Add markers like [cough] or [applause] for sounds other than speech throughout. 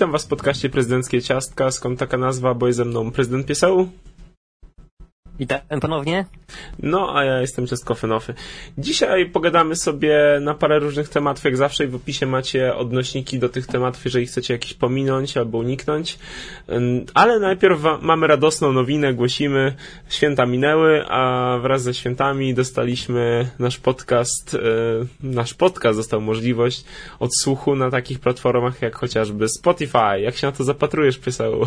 Witam Was w podcaście Prezydenckie Ciastka. Skąd taka nazwa? Bo jest ze mną prezydent Pieseł. Witam ponownie. No, a ja jestem Ciastko Fenofy. Dzisiaj pogadamy sobie na parę różnych tematów, jak zawsze w opisie macie odnośniki do tych tematów, jeżeli chcecie jakiś pominąć albo uniknąć. Ale najpierw mamy radosną nowinę, głosimy. Święta minęły, a wraz ze świętami dostaliśmy nasz podcast, e, nasz podcast dostał możliwość odsłuchu na takich platformach jak chociażby Spotify. Jak się na to zapatrujesz, Pieseł?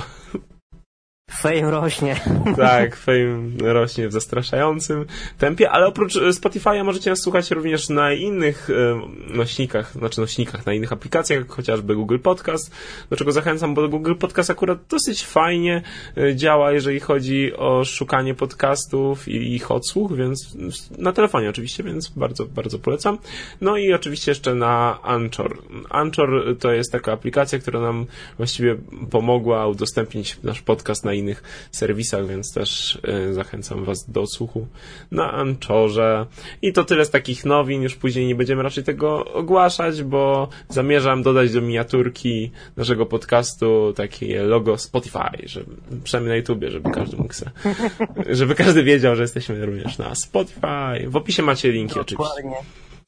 Fame rośnie. [laughs] Tak, fame rośnie w zastraszającym tempie, ale oprócz Spotify'a możecie nas słuchać również na innych e, nośnikach, znaczy nośnikach, na innych aplikacjach, jak chociażby Google Podcast, do czego zachęcam, bo Google Podcast akurat dosyć fajnie e, działa, jeżeli chodzi o szukanie podcastów i ich odsłuch, więc na telefonie oczywiście, więc bardzo, bardzo polecam. No i oczywiście jeszcze na Anchor. Anchor to jest taka aplikacja, która nam właściwie pomogła udostępnić nasz podcast na innych serwisach, więc też y, zachęcam Was do odsłuchu na Anchorze. I to tyle z takich nowin, już później nie będziemy raczej tego ogłaszać, bo zamierzam dodać do miniaturki naszego podcastu takie logo Spotify, żeby, przynajmniej na YouTubie, żeby każdy mógł se, żeby każdy wiedział, że jesteśmy również na Spotify. W opisie macie linki oczywiście.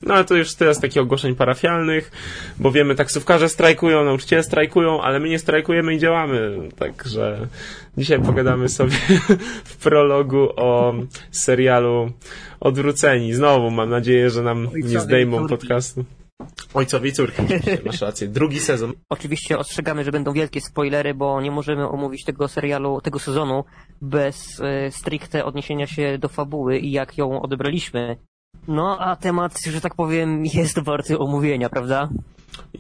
No ale to już teraz takich ogłoszeń parafialnych, bo wiemy, taksówkarze strajkują, nauczyciele strajkują, ale my nie strajkujemy i działamy. Także dzisiaj pogadamy sobie [laughs] w prologu o serialu Odwróceni. Znowu mam nadzieję, że nam nie zdejmą podcastu. Ojcowie i córki, [laughs] masz rację. Drugi sezon. Oczywiście ostrzegamy, że będą wielkie spoilery, bo nie możemy omówić tego serialu, tego sezonu bez e, stricte odniesienia się do fabuły i jak ją odebraliśmy. No, a temat, że tak powiem, jest warty omówienia, prawda?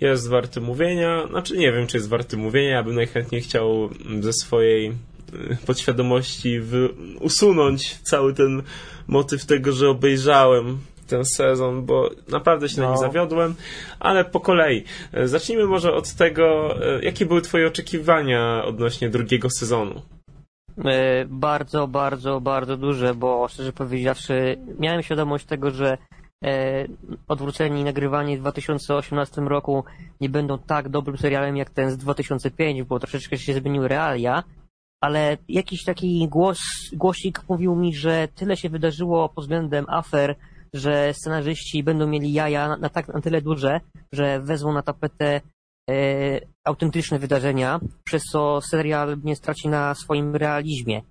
Jest warty mówienia. Znaczy nie wiem, czy jest warty mówienia. Ja bym najchętniej chciał ze swojej y, podświadomości wy- usunąć cały ten motyw tego, że obejrzałem ten sezon, bo naprawdę się na No. nim zawiodłem, ale po kolei. E, Zacznijmy może od tego, e, jakie były twoje oczekiwania odnośnie drugiego sezonu. E, Bardzo, bardzo, bardzo duże, bo szczerze powiedziawszy, miałem świadomość tego, że e, odwróceni nagrywani w 2018 roku nie będą tak dobrym serialem jak ten z 2005, bo troszeczkę się zmieniły realia, ale jakiś taki głos, głosik mówił mi, że tyle się wydarzyło pod względem afer, że scenarzyści będą mieli jaja na, na tak na tyle duże, że wezmą na tapetę autentyczne wydarzenia, przez co serial nie straci na swoim realizmie.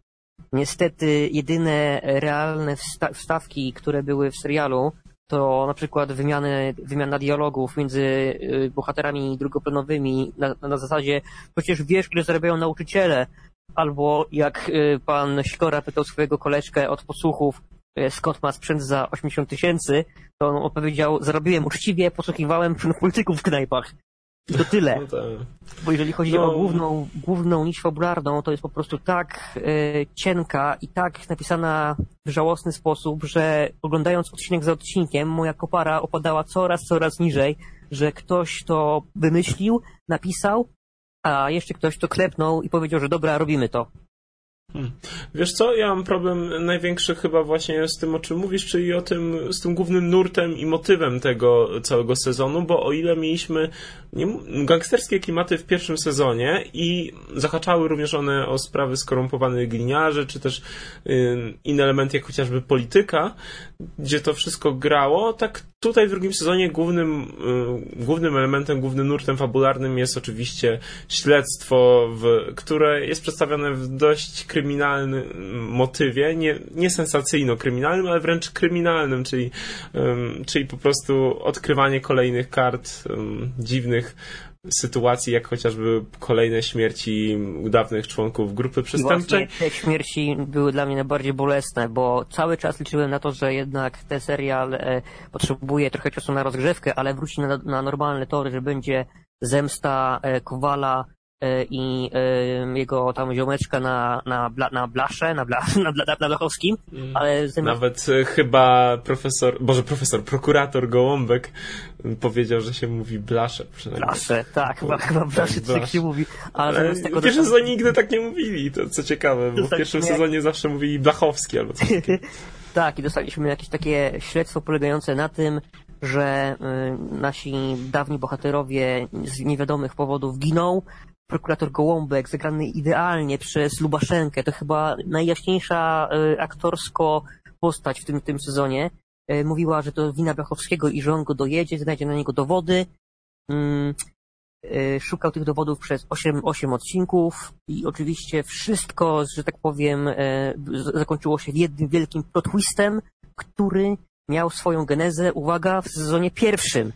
Niestety jedyne realne wsta- wstawki, które były w serialu, to na przykład wymiany, wymiana dialogów między y, bohaterami drugoplanowymi na, na zasadzie przecież wiesz, ile zarabiają nauczyciele, albo jak y, pan Sikora pytał swojego koleżkę od podsłuchów, y, skąd ma sprzęt za 80 tysięcy, to on odpowiedział, zarobiłem uczciwie, posłuchiwałem [laughs] polityków w knajpach. I to tyle. No to... Bo jeżeli chodzi No. o główną, główną nić fabularną, to jest po prostu tak e, cienka i tak napisana w żałosny sposób, że oglądając odcinek za odcinkiem, moja kopara opadała coraz, coraz niżej, że ktoś to wymyślił, napisał, a jeszcze ktoś to klepnął i powiedział, że dobra, robimy to. Wiesz co, ja mam problem największy chyba właśnie z tym, o czym mówisz, czyli o tym, z tym głównym nurtem i motywem tego całego sezonu, bo o ile mieliśmy nie, gangsterskie klimaty w pierwszym sezonie i zahaczały również one o sprawy skorumpowanych gliniarzy, czy też y, inne elementy, jak chociażby polityka, gdzie to wszystko grało, tak tutaj w drugim sezonie głównym, y, głównym elementem, głównym nurtem fabularnym jest oczywiście śledztwo, w, które jest przedstawione w dość kryminalnym motywie, nie, nie sensacyjno-kryminalnym, ale wręcz kryminalnym, czyli, ym, czyli po prostu odkrywanie kolejnych kart ym, dziwnych sytuacji, jak chociażby kolejne śmierci dawnych członków grupy przestępczej. właśnie te śmierci były dla mnie najbardziej bolesne, bo cały czas liczyłem na to, że jednak ten serial e, potrzebuje trochę czasu na rozgrzewkę, ale wróci na, na normalne tory, że będzie zemsta e, Kowala i e, jego tam ziomeczka na, na, bla, na Blasze, na, bla, [laughs] na, bla, na Blachowskim, ale zamiast Nawet e, chyba profesor, boże profesor, prokurator Gołąbek powiedział, że się mówi blasze przynajmniej. Blasze, tak, chyba, chyba Blasze Blasze. tak się mówi, ale Ale tego w pierwszym sezonie nigdy tak nie mówili, to co ciekawe, bo w tak pierwszym sezonie zawsze mówili Blachowski albo coś takiego. [laughs] Tak, i dostaliśmy jakieś takie śledztwo polegające na tym, że y, nasi dawni bohaterowie z niewiadomych powodów giną, prokurator Gołąbek, zagrany idealnie przez Lubaszenkę. To chyba najjaśniejsza y, aktorsko postać w tym, tym sezonie. Y, mówiła, że to wina Brachowskiego i że on go dojedzie, znajdzie na niego dowody. Mm, y, szukał tych dowodów przez 8, 8 odcinków i oczywiście wszystko, że tak powiem, zakończyło się jednym wielkim plot twistem, który miał swoją genezę, uwaga, w sezonie pierwszym.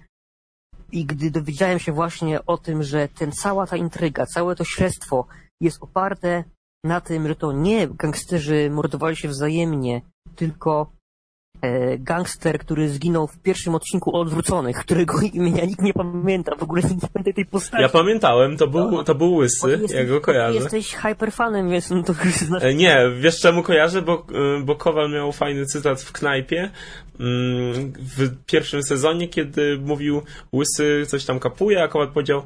I gdy dowiedziałem się właśnie o tym, że ten cała ta intryga, całe to śledztwo jest oparte na tym, że to nie gangsterzy mordowali się wzajemnie, tylko gangster, który zginął w pierwszym odcinku Odwróconych, którego [laughs] imienia nikt nie pamięta, w ogóle nie pamięta tej postaci. Ja pamiętałem, to był, no. to był Łysy, jesteś, ja go kojarzę. jesteś hyperfanem, więc no to znasz... E, nie, wiesz czemu kojarzę? Bo, e, bo Kowal miał fajny cytat w knajpie, mm, w pierwszym sezonie, kiedy mówił Łysy coś tam kapuje, a Kowal powiedział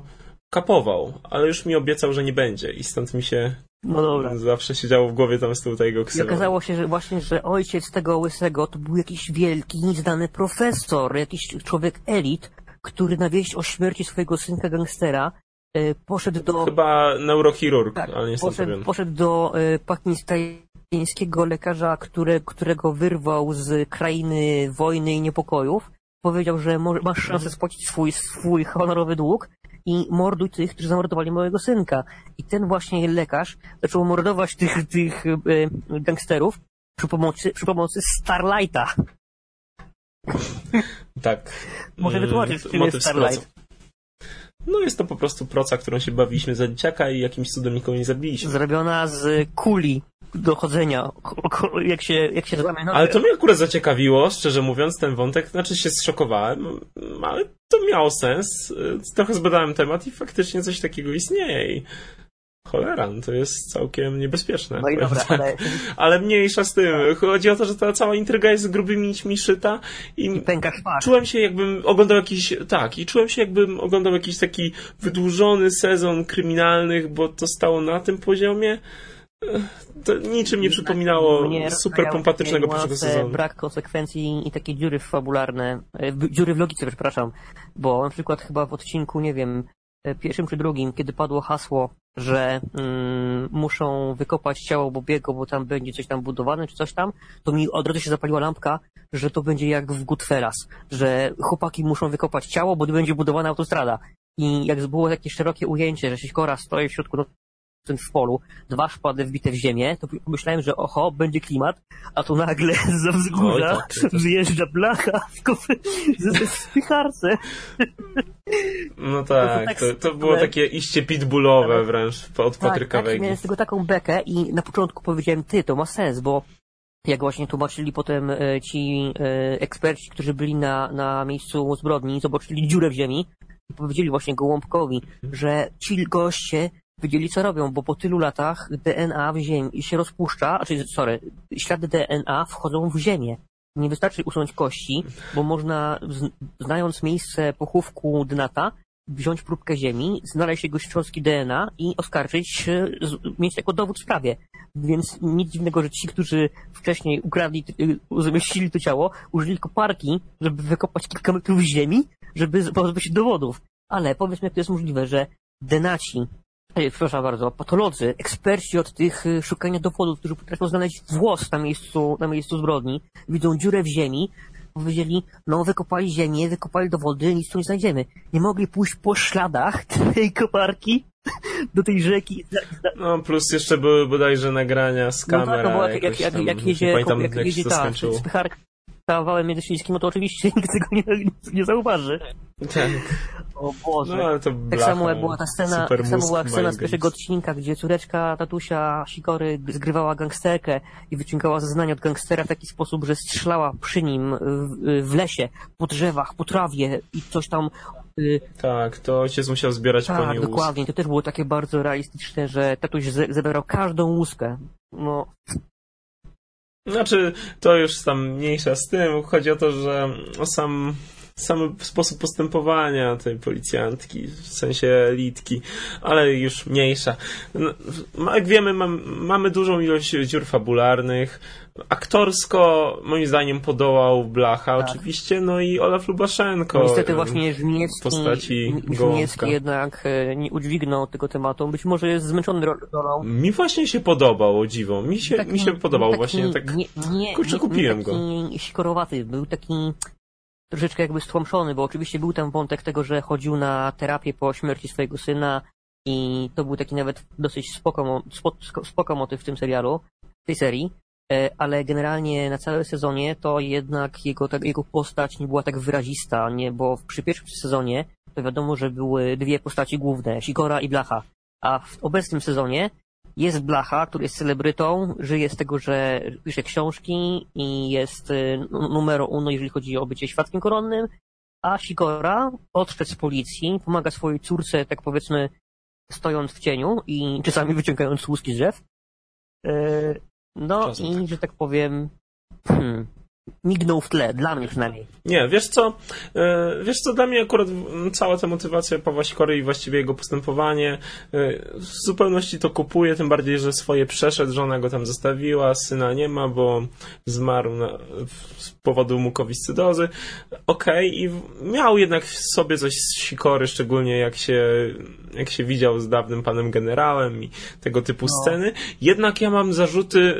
kapował, ale już mi obiecał, że nie będzie i stąd mi się no dobra. zawsze siedziało w głowie tam z tyłu tego ksywa. I okazało się, że właśnie, że ojciec tego łysego to był jakiś wielki, nieznany profesor, jakiś człowiek elit, który na wieść o śmierci swojego synka gangstera e, poszedł do... Chyba neurochirurg, tak, ale nie poszedł, poszedł do e, pakistańskiego lekarza, które, którego wyrwał z krainy wojny i niepokojów. Powiedział, że masz szansę spłacić swój, swój honorowy dług i morduj tych, którzy zamordowali mojego synka. I ten właśnie lekarz zaczął mordować tych, tych e, gangsterów przy pomocy, przy pomocy Starlighta. Tak. Może wytłumaczyć, czym jest Starlight. No jest to po prostu proca, którą się bawiliśmy za dzieciaka i jakimś cudem nikogo nie zabiliśmy. Zrobiona z kuli dochodzenia, jak się, jak się złamie Ale to mnie akurat zaciekawiło, szczerze mówiąc, ten wątek, znaczy się zszokowałem, ale to miało sens. Trochę zbadałem temat i faktycznie coś takiego istnieje i cholera, no to jest całkiem niebezpieczne. No i dobra, ale... ale mniejsza z tym. Chodzi o to, że ta cała intryga jest grubymi nićmi szyta i, I pęka czułem się jakbym oglądał jakiś, tak, i czułem się jakbym oglądał jakiś taki wydłużony sezon kryminalnych, bo to stało na tym poziomie to niczym nie przypominało super pompatycznego pierwszego sezonu. Brak konsekwencji i takie dziury fabularne, e, dziury w logice, przepraszam, bo na przykład chyba w odcinku, nie wiem, e, pierwszym czy drugim, kiedy padło hasło, że mm, muszą wykopać ciało Bobiego, bo tam będzie coś tam budowane, czy coś tam, to mi od razu się zapaliła lampka, że to będzie jak w Goodfellas, że chłopaki muszą wykopać ciało, bo będzie budowana autostrada. I jak było takie szerokie ujęcie, że Siekora stoi w środku w polu, dwa szpady wbite w ziemię, to pomyślałem, że oho, będzie klimat, a tu nagle [laughs] za wzgórza Oj, tak, wyjeżdża blacha w ze spycharce. No tak, to, tak to, to było takie iście pitbullowe wręcz od tak, Patryka tak, Wegi. miałem z tego taką bekę i na początku powiedziałem, ty, to ma sens, bo jak właśnie tłumaczyli potem e, ci e, eksperci, którzy byli na, na miejscu zbrodni, zobaczyli dziurę w ziemi i powiedzieli właśnie Gołąbkowi, że ci goście wiedzieli co robią, bo po tylu latach DNA w ziemi się rozpuszcza, znaczy, sorry, ślady DNA wchodzą w ziemię. Nie wystarczy usunąć kości, bo można, znając miejsce pochówku Dnata, wziąć próbkę ziemi, znaleźć jego szczątki DNA i oskarżyć, mieć jako dowód w sprawie. Więc nic dziwnego, że ci, którzy wcześniej ukradli, zamieścili to ciało, użyli koparki, żeby wykopać kilka metrów ziemi, żeby pozbyć się dowodów. Ale powiedzmy, jak to jest możliwe, że denaci przepraszam bardzo, patolodzy, eksperci od tych y, szukania dowodów, którzy potrafią znaleźć włos na miejscu, na miejscu zbrodni, widzą dziurę w ziemi, powiedzieli, no wykopali ziemię, wykopali dowody, nic tu nie znajdziemy. Nie mogli pójść po śladach tej koparki do tej rzeki. No plus jeszcze były bodajże nagrania z kamer. No, no bo jak, jak, jak, jak jedzie, jak, jak jedzie ta spycharka wałem międzyślijskim, no to oczywiście [laughs] nikt tego nie, nie zauważy. Tak. O Boże. No, ale to tak samo jak była ta scena, tak samo była scena z pierwszego odcinka, gdzie córeczka tatusia Sikory zgrywała gangsterkę i wyciągała zeznania od gangstera w taki sposób, że strzelała przy nim w, w lesie, po drzewach, po trawie i coś tam y, tak, to ojciec musiał zbierać tak, po niej dokładnie. To też było takie bardzo realistyczne, że tatuś zebrał każdą łuskę. No, znaczy, to już tam mniejsza z tym. Chodzi o to, że sam sam sposób postępowania tej policjantki, w sensie litki, ale już mniejsza. No, jak wiemy, mam, mamy dużą ilość dziur fabularnych, Aktorsko moim zdaniem podołał Blacha tak. oczywiście, no i Olaf Lubaszenko. No niestety właśnie Żmijewski, postaci Żmijewski jednak e, nie udźwignął tego tematu. Być może jest zmęczony rolą. Mi właśnie się podobał, o dziwo. Mi się, taki, mi się podobał taki, właśnie. Tak, nie, nie, kurczę, kupiłem nie go. Sikorowaty, był taki troszeczkę jakby stłamszony, bo oczywiście był tam wątek tego, że chodził na terapię po śmierci swojego syna i to był taki nawet dosyć spoko, spoko, motyw w tym serialu, w tej serii. E, ale generalnie na całym sezonie to jednak jego, tak, jego postać nie była tak wyrazista, nie, bo przy pierwszym sezonie to wiadomo, że były dwie postaci główne, Sikora i Blacha, a w obecnym sezonie jest Blacha, który jest celebrytą, żyje z tego, że pisze książki i jest y, numero uno, jeżeli chodzi o bycie świadkiem koronnym, a Sikora odszedł z policji, pomaga swojej córce, tak powiedzmy, stojąc w cieniu i czasami wyciągając łuski z drzew. E, no Czasem i, tak. że tak powiem, hmm, mignął w tle, dla mnie przynajmniej. Nie, wiesz co, e, wiesz co, dla mnie akurat cała ta motywacja Pawła Sikory i właściwie jego postępowanie e, w zupełności to kupuje, tym bardziej, że swoje przeszedł, żona go tam zostawiła, syna nie ma, bo zmarł na, z powodu mukowiscydozy. Okej, okay, i miał jednak w sobie coś z Sikory, szczególnie jak się, jak się widział z dawnym panem generałem i tego typu no. sceny. Jednak ja mam zarzuty,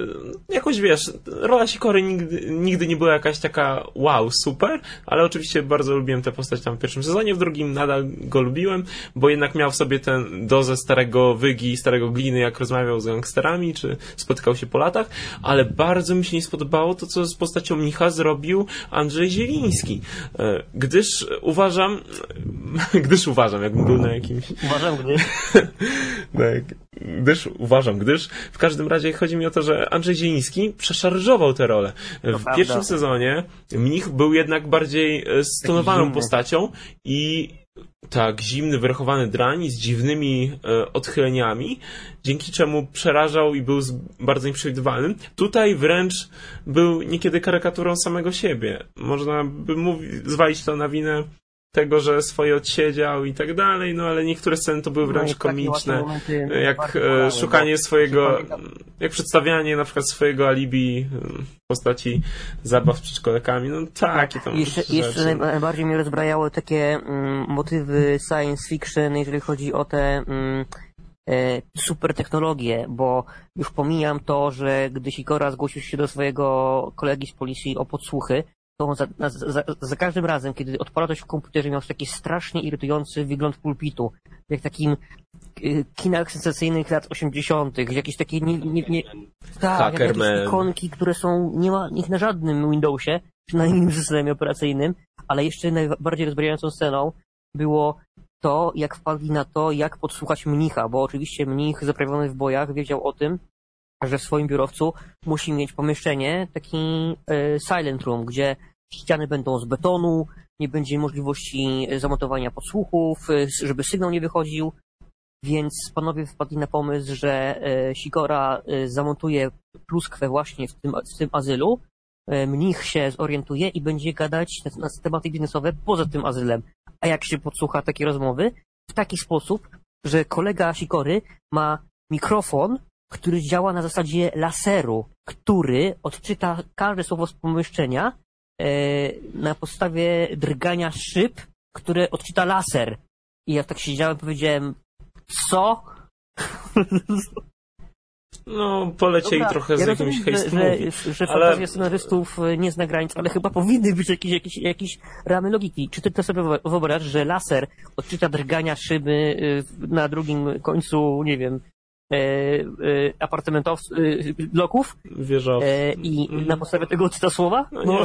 jakoś wiesz, rola Sikory nigdy, nigdy nie była jakaś taka wow, super, ale oczywiście bardzo lubiłem tę postać tam w pierwszym sezonie, w drugim nadal go lubiłem, bo jednak miał w sobie tę dozę starego wygi, starego gliny, jak rozmawiał z gangsterami, czy spotykał się po latach, ale bardzo mi się nie spodobało to, co z postacią Mnicha zrobił Andrzej Zieliński, e, gdyż uważam, [laughs] gdyż uważam, jakbym był na jakimś... Uważam, gdyż... [laughs] tak, gdyż, uważam, gdyż w każdym razie chodzi mi o to, że Andrzej Zieliński przeszarżował tę rolę. W pierwszym sezonie Mnich był jednak bardziej e, stonowaną postacią i tak, zimny, wyrachowany drań z dziwnymi e, odchyleniami, dzięki czemu przerażał i był z, bardzo nieprzewidywalny. Tutaj wręcz był niekiedy karykaturą samego siebie. Można by mówić, zwalić to na winę tego, że swoje odsiedział i tak dalej, no ale niektóre sceny to były no wręcz no komiczne, jak e, szukanie swojego, jak przedstawianie na przykład swojego alibi w postaci zabaw z przedszkolekami, no takie tam Jeszcze, jeszcze najbardziej mnie rozbrajały takie mm, motywy science fiction, jeżeli chodzi o te mm, e, super technologie, bo już pomijam to, że gdy Sikora zgłosił się do swojego kolegi z policji o podsłuchy, za, za, za, każdym razem, kiedy odpalał coś w komputerze, miał taki strasznie irytujący wygląd pulpitu. Jak takim y, kinach sensacyjnych lat 80., jakieś takie nie, nie, nie, tak, jakieś ikonki, które są, nie ma ich na żadnym Windowsie, czy na innym systemie operacyjnym, ale jeszcze najbardziej rozbrajającą sceną było to, jak wpadli na to, jak podsłuchać mnicha, bo oczywiście mnich zaprawiony w bojach wiedział o tym, że w swoim biurowcu musi mieć pomieszczenie, taki y, silent room, gdzie ściany będą z betonu, nie będzie możliwości zamontowania podsłuchów, y, żeby sygnał nie wychodził, więc panowie wpadli na pomysł, że y, Sikora zamontuje pluskwę właśnie w tym, w tym azylu, mnich się zorientuje i będzie gadać na, na tematy biznesowe poza tym azylem. A jak się podsłucha takie rozmowy? W taki sposób, że kolega Sikory ma mikrofon który działa na zasadzie laseru, który odczyta każde słowo z pomieszczenia e, na podstawie drgania szyb, które odczyta laser. I ja tak siedziałem powiedziałem, co? No, polecieli Dobra, trochę ja z jakimś że, że, że ale... fantazja scenarystów e, nie zna granic, ale chyba powinny być jakieś, jakieś, jakieś ramy logiki. Czy ty to sobie wyobrażasz, że laser odczyta drgania szyby e, na drugim końcu, nie wiem, E, e, apartamentów, e, bloków Wieżow. i mhm. na podstawie tego odczyta słowa? No, no.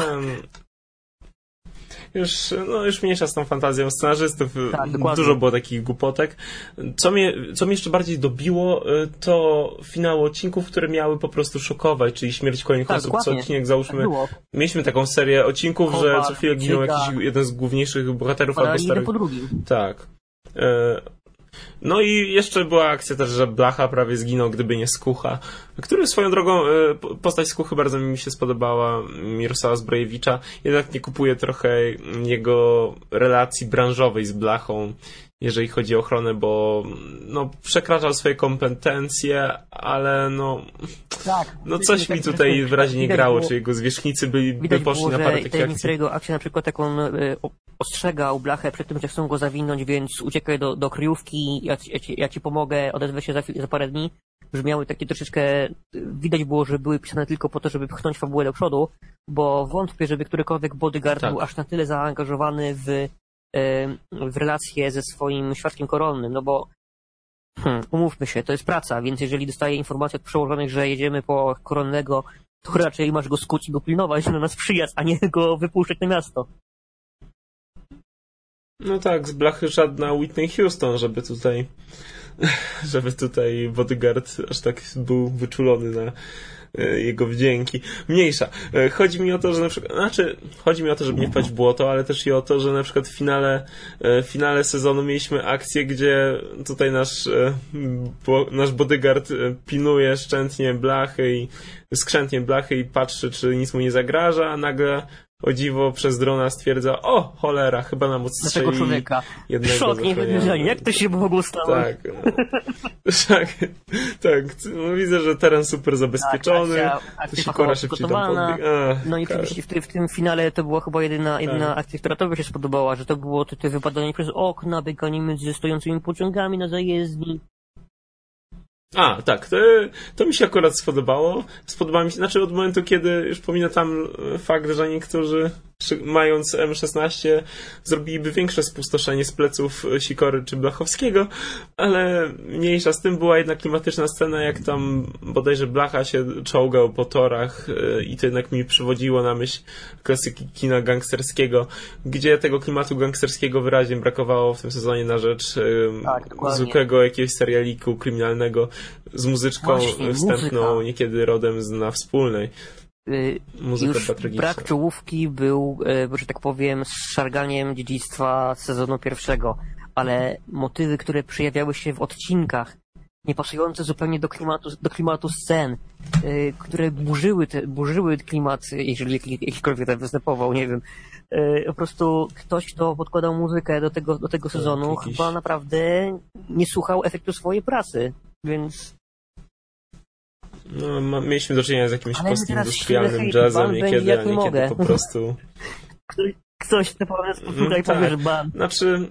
już, no, już mniejsza z tą fantazją scenarzystów. Tak, Dużo było takich głupotek. Co mnie, co mnie jeszcze bardziej dobiło, to finały odcinków, które miały po prostu szokować, czyli śmierć kolejnych tak, osób. Dokładnie. Co odcinek, załóżmy, tak mieliśmy taką serię odcinków, że co chwilę ginął jakiś jeden z główniejszych bohaterów albo starych... po drugim. Tak. No i jeszcze była akcja też, że Blacha prawie zginął, gdyby nie Skucha, który swoją drogą, e, postać Skuchy bardzo mi się spodobała, Mirosława Zbrojewicza, jednak nie kupuje trochę jego relacji branżowej z Blachą, jeżeli chodzi o ochronę, bo no, przekraczał swoje kompetencje, ale no, tak, no coś mi tutaj wyraźnie nie grało, było, czy jego zwierzchnicy byli, by poszli było, na parę takich akcji. Niektórych akcji na przykład jak on y, ostrzegał blachę przed tym, że chcą go zawinąć, więc uciekaj do, do kryjówki, ja, ja, ci, ja ci pomogę, odezwę się za, za parę dni. Brzmiały takie troszeczkę, widać było, że były pisane tylko po to, żeby pchnąć fabułę do przodu, bo wątpię, żeby którykolwiek bodyguard tak. był aż na tyle zaangażowany w w relacje ze swoim świadkiem koronnym, no bo hmm, umówmy się, to jest praca, więc jeżeli dostaje informację od przełożonych, że jedziemy po koronnego, to raczej masz go skuć i go pilnować na nas przyjazd, a nie [laughs] go wypuszczać na miasto. No tak, z blachy żadna Whitney Houston, żeby tutaj [laughs] żeby tutaj bodyguard aż tak był wyczulony na jego wdzięki. Mniejsza. E, chodzi mi o to, że na przykład, znaczy, chodzi mi o to, żeby nie wpaść w błoto, ale też i o to, że na przykład w finale, e, w finale sezonu mieliśmy akcję, gdzie tutaj nasz, nasz bodyguard pilnuje szczętnie blachy i skrzętnie blachy i patrzy, czy nic mu nie zagraża, a nagle o dziwo przez drona stwierdza, o cholera, chyba nam odstrzeli tego człowieka. jednego Szok, nie jak to się mogło stać? Tak, [laughs] tak, tak. No, widzę, że teren super zabezpieczony, tak, to się kora szybciej tam podbiega. No i oczywiście w, w, tym finale to była chyba jedyna, jedyna tak. akcja, która tobie się spodobała, że to było to, to wypadanie przez okna, bieganie między stojącymi pociągami na zajezdni. A, tak, to, to mi się akurat spodobało. Spodoba mi się, znaczy od momentu, kiedy już tam fakt, że niektórzy mając M16 zrobiliby większe spustoszenie z pleców Sikory czy Blachowskiego, ale mniejsza z tym była jednak klimatyczna scena, jak tam bodajże Blacha się czołgał po torach e, i to jednak mi przywodziło na myśl klasyki kina gangsterskiego, gdzie tego klimatu gangsterskiego wyraźnie brakowało w tym sezonie na rzecz e, tak, zwykłego jakiegoś serialiku kryminalnego z muzyczką Właśnie, wstępną, muzyka. niekiedy rodem z na wspólnej. Y, Muzyka już brak czołówki był, y, że tak powiem, szarganiem dziedzictwa sezonu pierwszego, ale motywy, które przejawiały się w odcinkach, niepasujące zupełnie do klimatu, do klimatu scen, y, które burzyły, te, burzyły klimat, jeżeli jakikolwiek tam występował, nie wiem. Po prostu ktoś, kto podkładał muzykę do tego, do tego tak, sezonu, tak, chyba naprawdę nie słuchał efektu swojej pracy, więc no, mieliśmy do czynienia z jakimś postindustrialnym jazzem niekiedy, a niekiedy mogę. po prostu... Ktoś to powiedz, posłuchaj, no, tak. ban. Znaczy...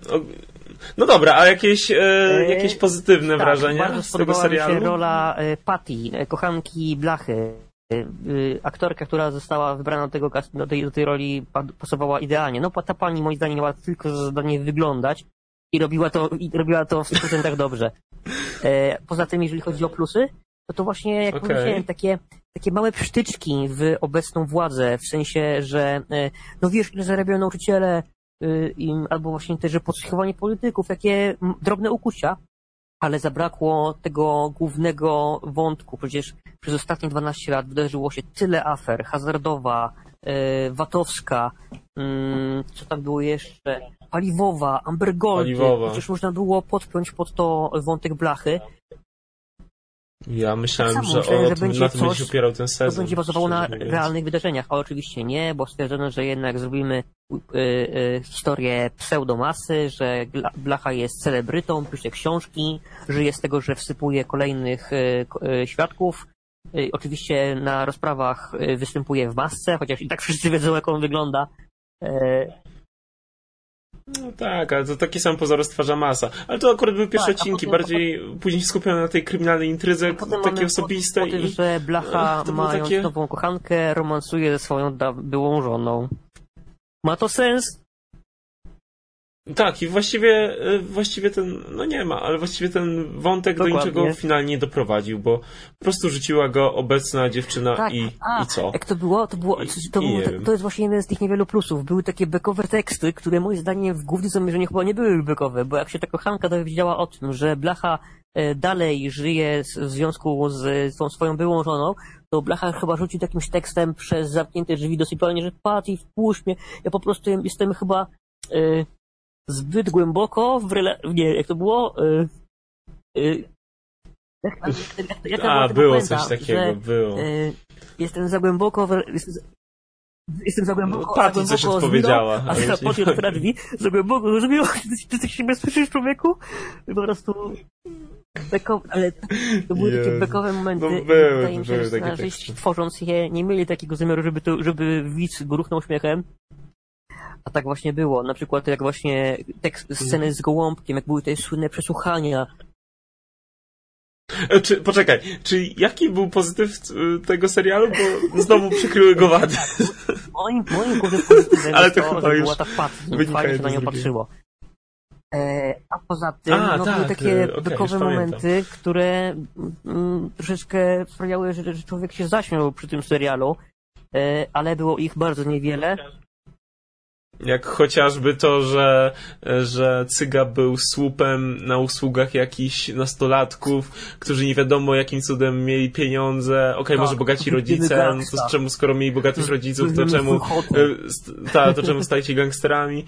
No dobra, a jakieś, e, e jakieś pozytywne tak, wrażenia z tego serialu? Mi się rola e, Patty, e, kochanki Blachy. E, aktorka, która została wybrana do, tego, do, tej, do tej roli pasowała idealnie. No ta pani moim zdaniem miała tylko zadanie wyglądać i robiła to, i robiła to w 100% dobrze. poza tym, jeżeli chodzi o plusy, to to właśnie, jak okay. powiedziałem, takie, takie małe psztyczki w obecną władzę, w sensie, że e, no wiesz, ile zarabiają nauczyciele, y, im, albo właśnie też, że podsłuchiwanie polityków, takie drobne ukucia, ale zabrakło tego głównego wątku. Przecież przez ostatnie 12 lat wydarzyło się tyle afer, hazardowa, e, watowska, mm, co tam było jeszcze, paliwowa, Amber Gold. Paliwowa. Przecież można było podpiąć pod to wątek blachy, ja myślałem, tak że, myślę, że będzie na tym coś, będzie opierał ten sezon. To będzie bazowało na realnych wydarzeniach, a oczywiście nie, bo stwierdzono, że jednak zrobimy y, y, historię pseudomasy, że Blacha jest celebrytą, pisze książki, żyje z tego, że wsypuje kolejnych y, y świadków. Y, oczywiście na rozprawach y, występuje w masce, chociaż i tak wszyscy wiedzą, jak on wygląda. No tak, ale to taki sam pozor stwarza masa. Ale to akurat były pierwsze tak, odcinki, potem, bardziej potem... później się skupiamy na tej kryminalnej intryze, takie osobiste. Po, po tym, że Blacha [laughs] mając takie... nową kochankę romansuje ze swoją byłą żoną. Ma to sens? Tak, i właściwie, y, właściwie ten, no nie ma, ale właściwie ten wątek Dokładnie. do niczego finalnie nie doprowadził, bo po prostu rzuciła go obecna dziewczyna tak. i, A, i co? Jak to było? To, było, to, było, to, to, jest właśnie jeden z tych niewielu plusów. Były takie bekowe teksty, które moim zdaniem w głównym zamierzeniu chyba nie były bekowe, bo jak się ta kochanka dowiedziała o tym, że Blacha e, dalej żyje w związku z tą swoją byłą żoną, to Blacha chyba rzucił jakimś tekstem przez zamknięte drzwi do sypialni, że patrz i wpuść mnie, ja po prostu jestem chyba... Yy, zbyt głęboko w rela- Nie, jak to było? Y, y, jak, jak, jak A, było coś takiego, że, było. y, jestem za głęboko w, jestem, za- Jestem za głęboko, No, za Patty coś głęboko odpowiedziała, a jeśli- Patty otwiera drzwi, za głęboko zmiło, ty, ty się nie słyszysz, człowieku? Po prostu... Beko, ale to były takie Jezu. bekowe momenty. No były, wydaje mi się, były że takie scenarzyści tworząc je nie mieli takiego zamiaru, żeby, to, żeby widz gruchnął śmiechem. A tak właśnie było. Na przykład jak właśnie tekst, sceny z gołąbkiem, jak były te słynne przesłuchania. E, Czy, poczekaj, czy jaki był pozytyw y, tego serialu? Bo znowu przykryły go wady. Moim, moim pozytywem Ale to to, że już była ta wynika Fajnie się na nią patrzyło. E, a poza tym, A, no, tak, były takie e, okej, bekowe już momenty, które mm, troszeczkę sprawiały, że, że człowiek się zaśmiał przy tym serialu, e, ale było ich bardzo niewiele. Jak chociażby to, że, że Cyga był słupem na usługach jakichś nastolatków, którzy nie wiadomo jakim cudem mieli pieniądze. Okej, Tak, może bogaci rodzice, no to czemu skoro mieli bogatych rodziców, to czemu, e, ta, to czemu stajecie gangsterami?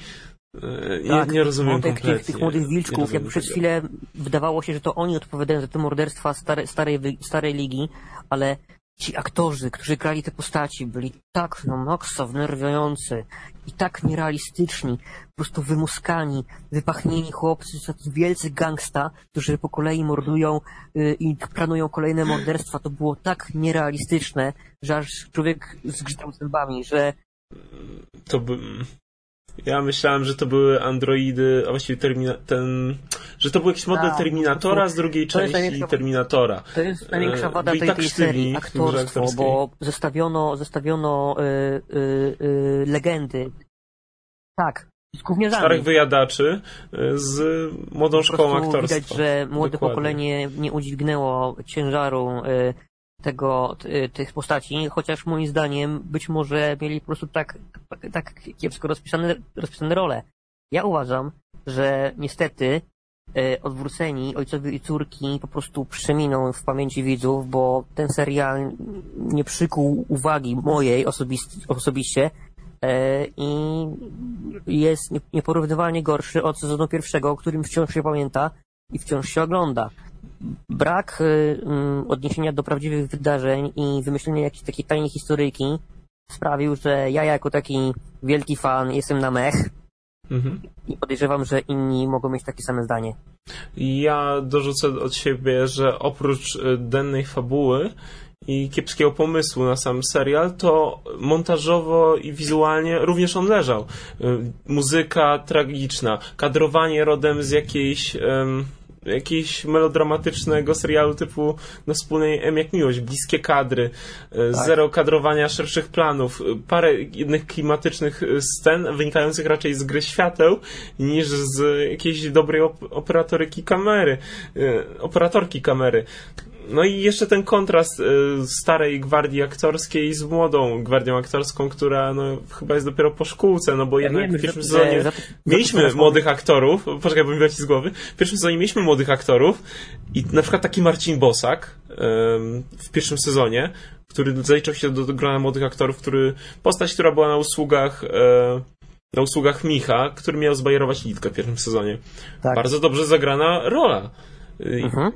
E, Nie, Tak, nie rozumiem kompletnie. tych, tych młodych wilczków, jakby przez tego. chwilę wydawało się, że to oni odpowiadają za te morderstwa stare, starej, starej ligi, ale ci aktorzy, którzy grali te postaci, byli tak no maksa wnerwiający i tak nierealistyczni, po prostu wymuskani, wypachnieni chłopcy, tacy wielcy gangsta, którzy po kolei mordują y, i planują kolejne morderstwa. To było tak nierealistyczne, że aż człowiek zgrzytał zębami, że To by... Ja myślałem, że to były androidy, a właściwie termina... ten... że to był jakiś model Tak, Terminatora z drugiej części największa- Terminatora. To jest największa E, wada byli tej, tak tej serii, aktorstwo, bo zestawiono, zestawiono y, y, y, legendy. Tak, z gówniarzami. Starych wyjadaczy e, z młodą szkołą aktorstwa. Widać, że młode Dokładnie. pokolenie nie udźwignęło ciężaru y, tego, tych postaci, chociaż moim zdaniem być może mieli po prostu tak, tak kiepsko rozpisane, rozpisane role. Ja uważam, że niestety e, odwróceni ojcowie i córki po prostu przeminą w pamięci widzów, bo ten serial nie przykuł uwagi mojej osobiście e, i jest nie- nieporównywalnie gorszy od sezonu pierwszego, o którym wciąż się pamięta i wciąż się ogląda. Brak y, mm, odniesienia do prawdziwych wydarzeń i wymyślenia jakiejś takiej tajnej historyjki sprawił, że ja jako taki wielki fan jestem na mech Mhm. i podejrzewam, że inni mogą mieć takie same zdanie. Ja dorzucę od siebie, że oprócz e, dennej fabuły i kiepskiego pomysłu na sam serial, to montażowo i wizualnie również on leżał. E, Muzyka tragiczna, kadrowanie rodem z jakiejś... em, jakiegoś melodramatycznego serialu typu na wspólnej M jak miłość, bliskie kadry, e, Tak. zero kadrowania szerszych planów, e, parę jednych klimatycznych e, scen wynikających raczej z gry świateł niż z jakiejś dobrej op- operatoryki kamery, operatorki kamery. No i jeszcze ten kontrast e, starej gwardii aktorskiej z młodą gwardią aktorską, która no, chyba jest dopiero po szkółce, no bo jednak w pierwszym sezonie za- mieliśmy za- za- młodych aktorów, poczekaj, bo mi z głowy, w pierwszym sezonie mieliśmy młodych aktorów i na przykład taki Marcin Bosak w pierwszym sezonie, który zaliczał się do, do grona młodych aktorów, który postać, która była na usługach e, na usługach Micha, który miał zbajerować Litkę w pierwszym sezonie. Tak. Bardzo dobrze zagrana rola. Y, Mhm.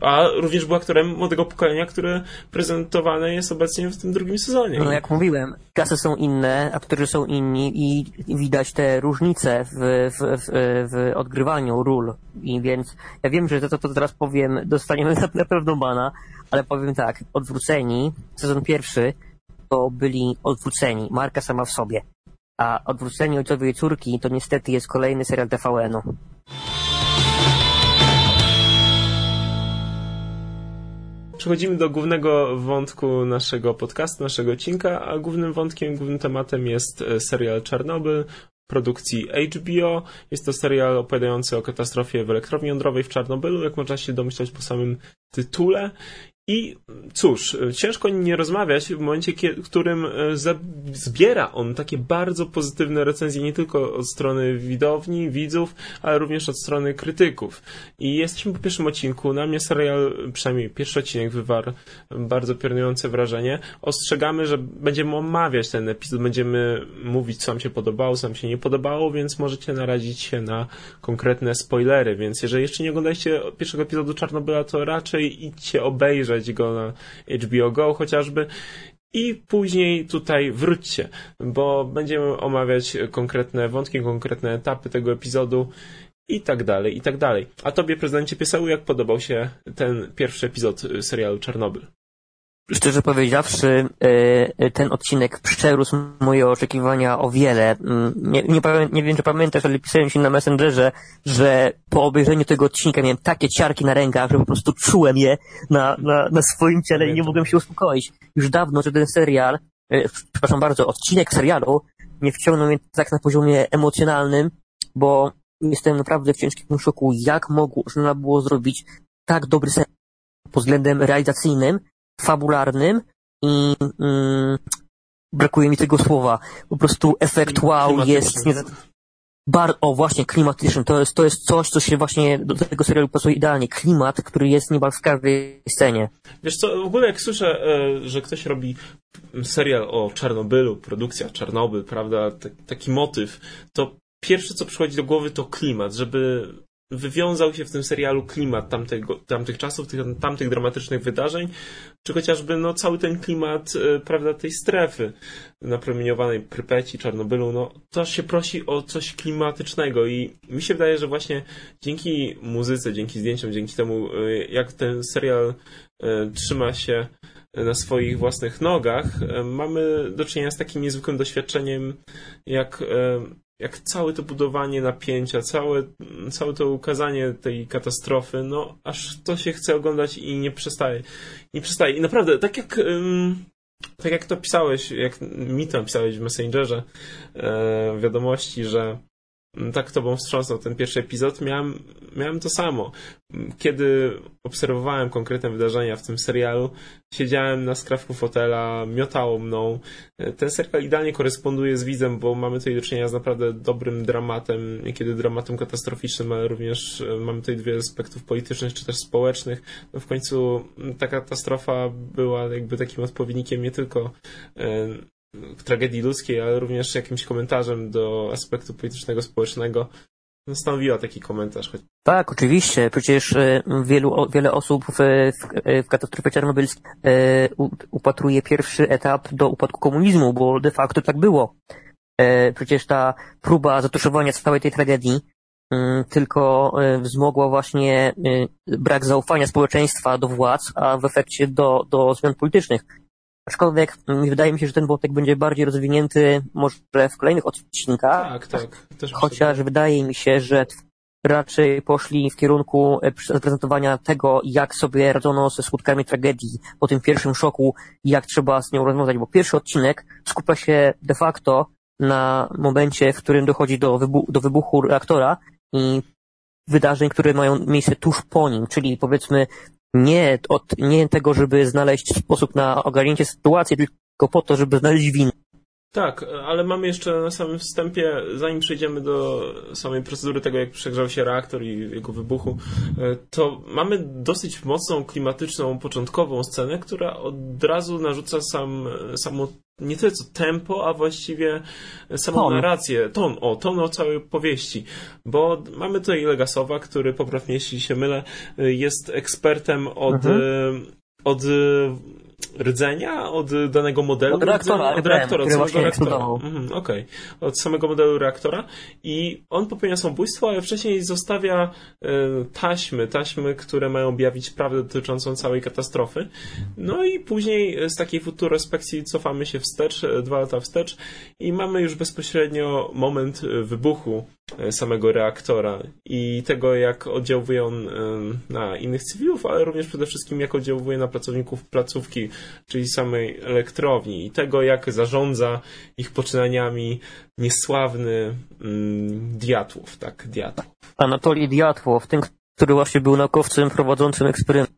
A również był aktorem młodego pokolenia, które prezentowane jest obecnie w tym drugim sezonie. No jak mówiłem, klasy są inne, aktorzy są inni i widać te różnice w, w, w, w odgrywaniu ról. I więc ja wiem, że to, to, to teraz powiem, dostaniemy na, na pewno bana, ale powiem tak, odwróceni, sezon pierwszy, to byli odwróceni, marka sama w sobie. A odwróceni ojcowie i córki to niestety jest kolejny serial TVN-u. Przechodzimy do głównego wątku naszego podcastu, naszego odcinka, a głównym wątkiem, głównym tematem jest e, serial Czarnobyl produkcji HBO. Jest to serial opowiadający o katastrofie w elektrowni jądrowej w Czarnobylu, jak można się domyślać po samym tytule. I cóż, ciężko nie rozmawiać w momencie, w którym e, zbiera on takie bardzo pozytywne recenzje nie tylko od strony widowni, widzów, ale również od strony krytyków. I jesteśmy po pierwszym odcinku. Na mnie serial, przynajmniej pierwszy odcinek, wywarł bardzo piorunujące wrażenie. Ostrzegamy, że będziemy omawiać ten epizod, będziemy mówić, co nam się podobało, co nam się nie podobało, więc możecie narazić się na konkretne spoilery. Więc jeżeli jeszcze nie oglądaliście pierwszego epizodu Czarnobyla, to raczej idźcie obejrzeć obejrzeć go na HBO Go chociażby. I później tutaj wróćcie, bo będziemy omawiać konkretne wątki, konkretne etapy tego epizodu i tak dalej, i tak dalej. A tobie, prezydencie Pieseł, jak podobał się ten pierwszy epizod serialu Czarnobyl? Szczerze powiedziawszy, e, ten odcinek przerósł moje oczekiwania o wiele. Mm, nie, nie, nie, wiem, czy pamiętasz, ale pisałem się na Messengerze, że po obejrzeniu tego odcinka miałem takie ciarki na rękach, że po prostu czułem je na, na, na swoim ciele i nie mogłem się uspokoić. Już dawno, że ten serial, e, przepraszam bardzo, odcinek serialu nie wciągnął mnie tak na poziomie emocjonalnym, bo jestem naprawdę w ciężkim szoku, jak można było zrobić tak dobry serial pod względem realizacyjnym, fabularnym i mm, brakuje mi tego słowa. Po prostu efekt wow jest... Nie, bar, o właśnie, klimatyczny. To jest, to jest coś, co się właśnie do tego serialu pasuje idealnie. Klimat, który jest niemal w każdej scenie. Wiesz co, w ogóle jak słyszę, e, że ktoś robi serial o Czarnobylu, produkcja Czarnobyl, prawda, taki motyw, to pierwsze co przychodzi do głowy to klimat, żeby wywiązał się w tym serialu klimat tamtego, tamtych czasów, tych, tamtych dramatycznych wydarzeń, czy chociażby no, cały ten klimat e, prawda, tej strefy napromieniowanej Prypeci, Czarnobylu, no to się prosi o coś klimatycznego i mi się wydaje, że właśnie dzięki muzyce, dzięki zdjęciom, dzięki temu e, jak ten serial e, trzyma się na swoich własnych nogach, mamy do czynienia z takim niezwykłym doświadczeniem, jak jak całe to budowanie napięcia, całe, całe to ukazanie tej katastrofy, no aż to się chce oglądać i nie przestaje. Nie przestaje. I naprawdę, tak jak, tak jak to pisałeś, jak mi to pisałeś w Messengerze e, wiadomości, że tak tobą wstrząsnął ten pierwszy epizod, miałem, miałem to samo. Kiedy obserwowałem konkretne wydarzenia w tym serialu, siedziałem na skrawku fotela, miotało mną. Ten serial idealnie koresponduje z widzem, bo mamy tutaj do czynienia z naprawdę dobrym dramatem, niekiedy dramatem katastroficznym, ale również e, mamy tutaj dwie aspektów politycznych czy też społecznych. No w końcu ta katastrofa była jakby takim odpowiednikiem nie tylko e, tragedii ludzkiej, ale również jakimś komentarzem do aspektu politycznego, społecznego. No, stanowiła taki komentarz. Tak, oczywiście. Przecież e, wielu, wiele osób w, w, w katastrofie czarnobylskiej e, upatruje pierwszy etap do upadku komunizmu, bo de facto tak było. E, przecież ta próba zatuszowania całej tej tragedii tylko wzmogła właśnie brak zaufania społeczeństwa do władz, a w efekcie do, do zmian politycznych. Aczkolwiek mm, wydaje mi się, że ten wątek będzie bardziej rozwinięty może w kolejnych odcinkach. Tak, tak. Też chociaż wydaje mi się, że raczej poszli w kierunku e, zaprezentowania tego, jak sobie radzono ze skutkami tragedii po tym pierwszym szoku jak trzeba z nią rozwiązać, bo pierwszy odcinek skupia się de facto na momencie, w którym dochodzi do, wybu do wybuchu reaktora i wydarzeń, które mają miejsce tuż po nim, czyli powiedzmy nie, od, nie tego, żeby znaleźć sposób na ogarnięcie sytuacji, tylko po to, żeby znaleźć winę. Tak, ale mamy jeszcze na samym wstępie, zanim przejdziemy do samej procedury tego, jak przegrzał się reaktor i jego wybuchu, to mamy dosyć mocną, klimatyczną, początkową scenę, która od razu narzuca sam, samo nie tyle co tempo, a właściwie samą ton. narrację, ton, o, ton o całej powieści, bo mamy tutaj Legasowa, który, poprawnie jeśli się mylę, jest ekspertem od, mhm. od rdzenia od danego modelu? Od reaktora, od reaktora, od samego reaktora. Mhm, Okej, okay. od samego modelu reaktora i on popełnia samobójstwo, ale wcześniej zostawia e, taśmy, taśmy, które mają objawić prawdę dotyczącą całej katastrofy. No i później z takiej futurospekcji cofamy się wstecz, e, dwa lata wstecz i mamy już bezpośrednio moment wybuchu e, samego reaktora i tego, jak oddziałuje on na innych cywilów, ale również przede wszystkim jak oddziałuje na pracowników placówki czyli samej elektrowni i tego, jak zarządza ich poczynaniami niesławny mm, Diatłow, tak, Diatłow. Anatolii Diatłow, ten, który właśnie był naukowcem prowadzącym eksperyment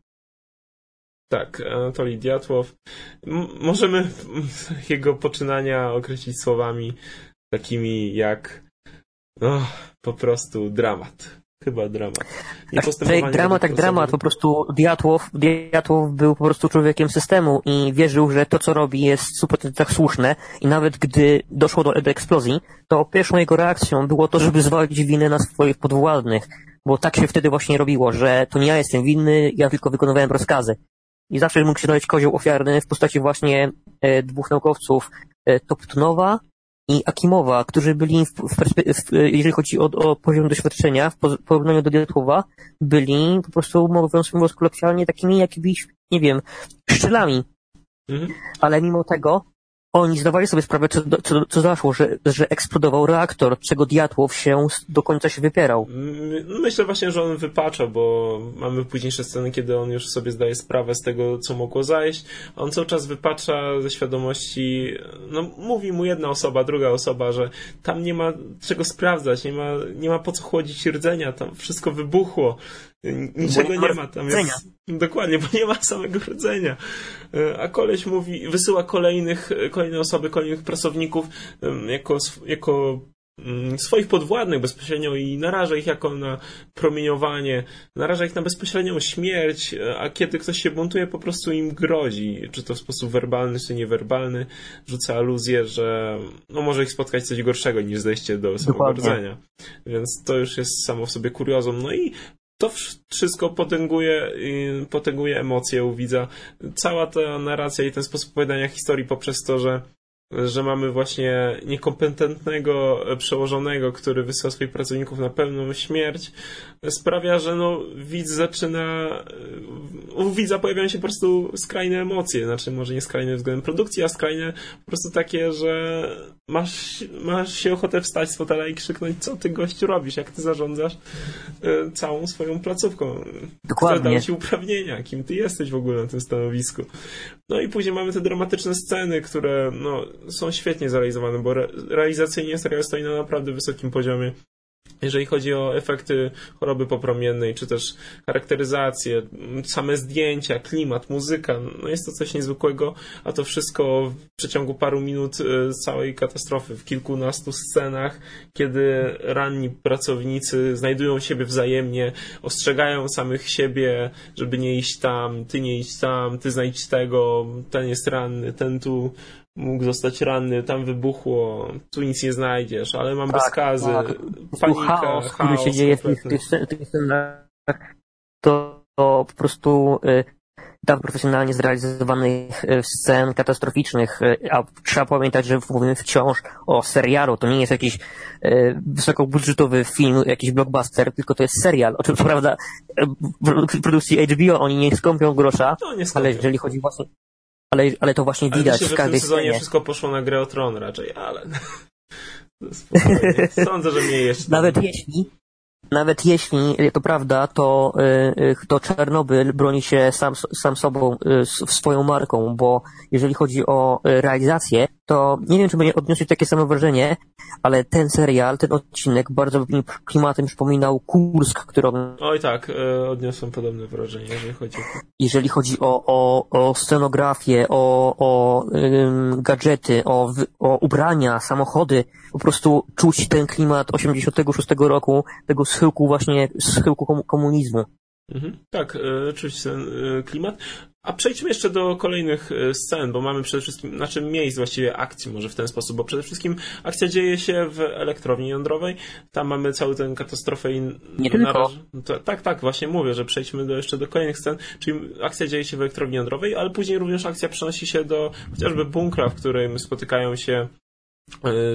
Tak, Anatolij Diatłow. M możemy [laughs] jego poczynania określić słowami takimi jak no, po prostu dramat. Chyba dramat. Nie tak, dramat, tak dramat, po prostu Diatłow, Diatłow był po prostu człowiekiem systemu i wierzył, że to, co robi jest super tak słuszne i nawet gdy doszło do eksplozji, to pierwszą jego reakcją było to, żeby zwalić winę na swoich podwładnych, bo tak się wtedy właśnie robiło, że to nie ja jestem winny, ja tylko wykonywałem rozkazy. I zawsze mógł się znaleźć kozioł ofiarny w postaci właśnie e, dwóch naukowców, e, Toptunowa i Akimowa, którzy byli, w, w, w, jeżeli chodzi o, o, poziom doświadczenia w porównaniu do Diatłowa, byli po prostu, mówiąc, mówiąc kolokwialnie, takimi jakimiś, nie wiem, szczelami. Mhm. Ale mimo tego oni zdawali sobie sprawę, co, co, co zaszło, że, że eksplodował reaktor, czego Diatłow się do końca się wypierał. Myślę właśnie, że on wypacza, bo mamy późniejsze sceny, kiedy on już sobie zdaje sprawę z tego, co mogło zajść. On cały czas wypacza ze świadomości, no mówi mu jedna osoba, druga osoba, że tam nie ma czego sprawdzać, nie ma, nie ma po co chłodzić rdzenia, tam wszystko wybuchło. Niczego nie, nie ma tam. Jest, dokładnie, bo nie ma samego rdzenia. E, a koleś mówi, wysyła kolejnych, kolejne osoby, kolejnych pracowników jako, jako mm, swoich podwładnych bezpośrednio i naraża ich jako na promieniowanie, naraża ich na bezpośrednią śmierć, e, a kiedy ktoś się buntuje, po prostu im grozi, czy to w sposób werbalny, czy niewerbalny, rzuca aluzję, że no może ich spotkać coś gorszego niż zejście do samego rdzenia. Więc to już jest samo w sobie kuriozum. No i to wszystko potęguje, potęguje emocje u widza. Cała ta narracja i ten sposób opowiadania historii poprzez to, że że mamy właśnie niekompetentnego przełożonego, który wysyła swoich pracowników na pełną śmierć, sprawia, że no, widz zaczyna, u widza pojawiają się po prostu skrajne emocje, znaczy może nie skrajne względem produkcji, a skrajne po prostu takie, że masz, masz się ochotę wstać z fotela i krzyknąć, co ty gościu robisz, jak ty zarządzasz e, całą swoją placówką. Dokładnie. Kto ci uprawnienia, kim ty jesteś w ogóle na tym stanowisku. No i później mamy te dramatyczne sceny, które no, są świetnie zrealizowane, bo re realizacyjnie serial stoi na naprawdę wysokim poziomie. Jeżeli chodzi o efekty choroby popromiennej, czy też charakteryzację, same zdjęcia, klimat, muzyka, no jest to coś niezwykłego, a to wszystko w przeciągu paru minut e, całej katastrofy, w kilkunastu scenach, kiedy ranni pracownicy znajdują siebie wzajemnie, ostrzegają samych siebie, żeby nie iść tam, ty nie idź tam, ty znajdź tego, ten jest ranny, ten tu mógł zostać ranny, tam wybuchło, tu nic nie znajdziesz, ale mam tak, bezkazy, tak. panika, chaos, chaos, który się dzieje w tych, tych, tych scenach, to, to po prostu y, tak profesjonalnie zrealizowanych y, scen katastroficznych, y, a trzeba pamiętać, że mówimy wciąż o serialu, to nie jest jakiś y, wysokobudżetowy film, jakiś blockbuster, tylko to jest serial. O czym co [laughs] prawda w produkcji HBO oni nie skąpią grosza, no, nie ale jeżeli chodzi właśnie ale, ale to właśnie widać ale myślę, w każdej w tym sezonie wszystko poszło na grę o tron raczej, ale... [laughs] Sądzę, że mnie jeszcze... Nawet jeśli, nawet jeśli to prawda, to, y, y, to Czarnobyl broni się sam, sam sobą, y, swoją marką, bo jeżeli chodzi o realizację, to nie wiem, czy będzie odniosł takie samo wrażenie, ale ten serial, ten odcinek bardzo klimatem przypominał Kursk, którą... Oj tak, odniosłem podobne wrażenie, jeżeli chodzi o... Jeżeli chodzi o, o, o scenografię, o, o ym, gadżety, o, o ubrania, samochody, po prostu czuć ten klimat 86 roku, tego schyłku właśnie, schyłku komunizmu. Mhm, tak, e, czuć ten e, klimat. A przejdźmy jeszcze do kolejnych e, scen, bo mamy przede wszystkim, znaczy miejsc właściwie akcji może w ten sposób, bo przede wszystkim akcja dzieje się w elektrowni jądrowej. Tam mamy cały ten katastrofę i Nie tylko. To, tak, tak, właśnie mówię, że przejdźmy do, jeszcze do kolejnych scen, czyli akcja dzieje się w elektrowni jądrowej, ale później również akcja przenosi się do chociażby bunkra, w którym spotykają się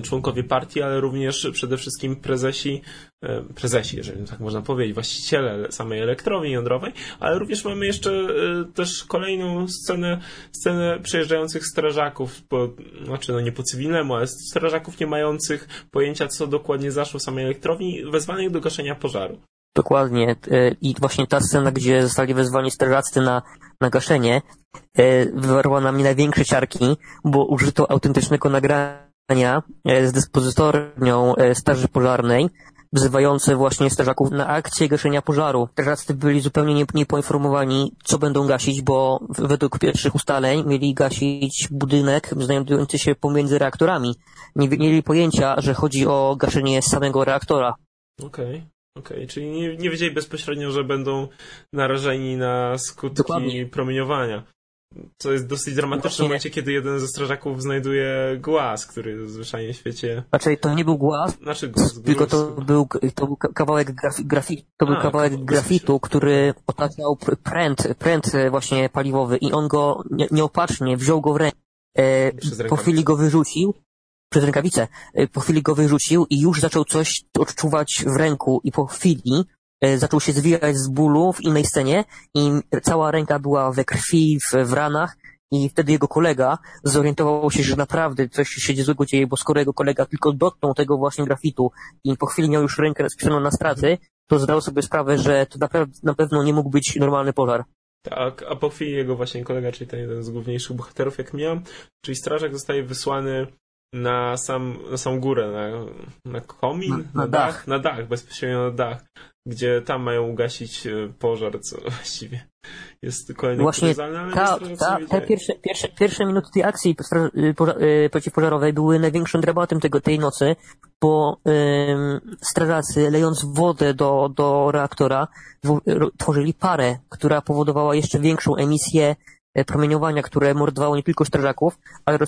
członkowie partii, ale również przede wszystkim prezesi, e, prezesi, jeżeli tak można powiedzieć, właściciele samej elektrowni jądrowej, ale również mamy jeszcze e, też kolejną scenę, scenę przejeżdżających strażaków, po, znaczy no nie po cywilnemu, ale strażaków nie mających pojęcia, co dokładnie zaszło w samej elektrowni, wezwanych do gaszenia pożaru. Dokładnie. I właśnie ta scena, gdzie zostali wezwani strażacy na, na gaszenie, wywarła na mnie największe ciarki, bo użyto autentycznego nagrania E, z dyspozytornią e, Straży Pożarnej, wzywające właśnie strażaków na akcję gaszenia pożaru. Strażacy byli zupełnie nie, niepoinformowani, co będą gasić, bo według pierwszych ustaleń mieli gasić budynek znajdujący się pomiędzy reaktorami. Nie mieli pojęcia, że chodzi o gaszenie samego reaktora. Okej. Okay. Okej, okay, czyli nie, nie wiedzieli bezpośrednio, że będą narażeni na skutki Dokładnie. promieniowania. Co jest dosyć dramatyczne w momencie, kiedy jeden ze strażaków znajduje głaz, który zwyczajnie w świecie... Znaczy, to nie był głaz, znaczy głaz tylko to był, to był kawałek, grafi, grafi to był A, kawałek grafitu, który otaczał pręt, pręt właśnie paliwowy i on go nieopatrznie wziął go w rękę. E, po chwili go wyrzucił, przez rękawicę, e, po chwili go wyrzucił i już zaczął coś odczuwać w ręku i po chwili E, zaczął się zwijać z bólu w innej scenie i cała ręka była we krwi, w, w ranach i wtedy jego kolega zorientował się, że naprawdę coś się złego dzieje, bo skoro jego kolega tylko dotknął tego właśnie grafitu i po chwili miał już rękę spisaną na straty, to zdał sobie sprawę, że to naprawdę, na pewno nie mógł być normalny pożar. Tak, a po chwili jego właśnie kolega, czyli ten jeden z główniejszych bohaterów, jak miał, czyli strażak zostaje wysłany na sam, na samą górę, na, na komin, na, na, na dach. dach, na dach, bezpośrednio na dach gdzie tam mają ugasić e, pożar, co [laughs] właściwie jest kolejny Właśnie ta, ta, te pierwsze, pierwsze, pierwsze minuty tej akcji e, przeciwpożarowej były największym dramatem tego, tej nocy, bo ym, strażacy lejąc wodę do, do reaktora tworzyli parę, która powodowała jeszcze większą emisję promieniowania, które mordowało nie tylko strażaków, ale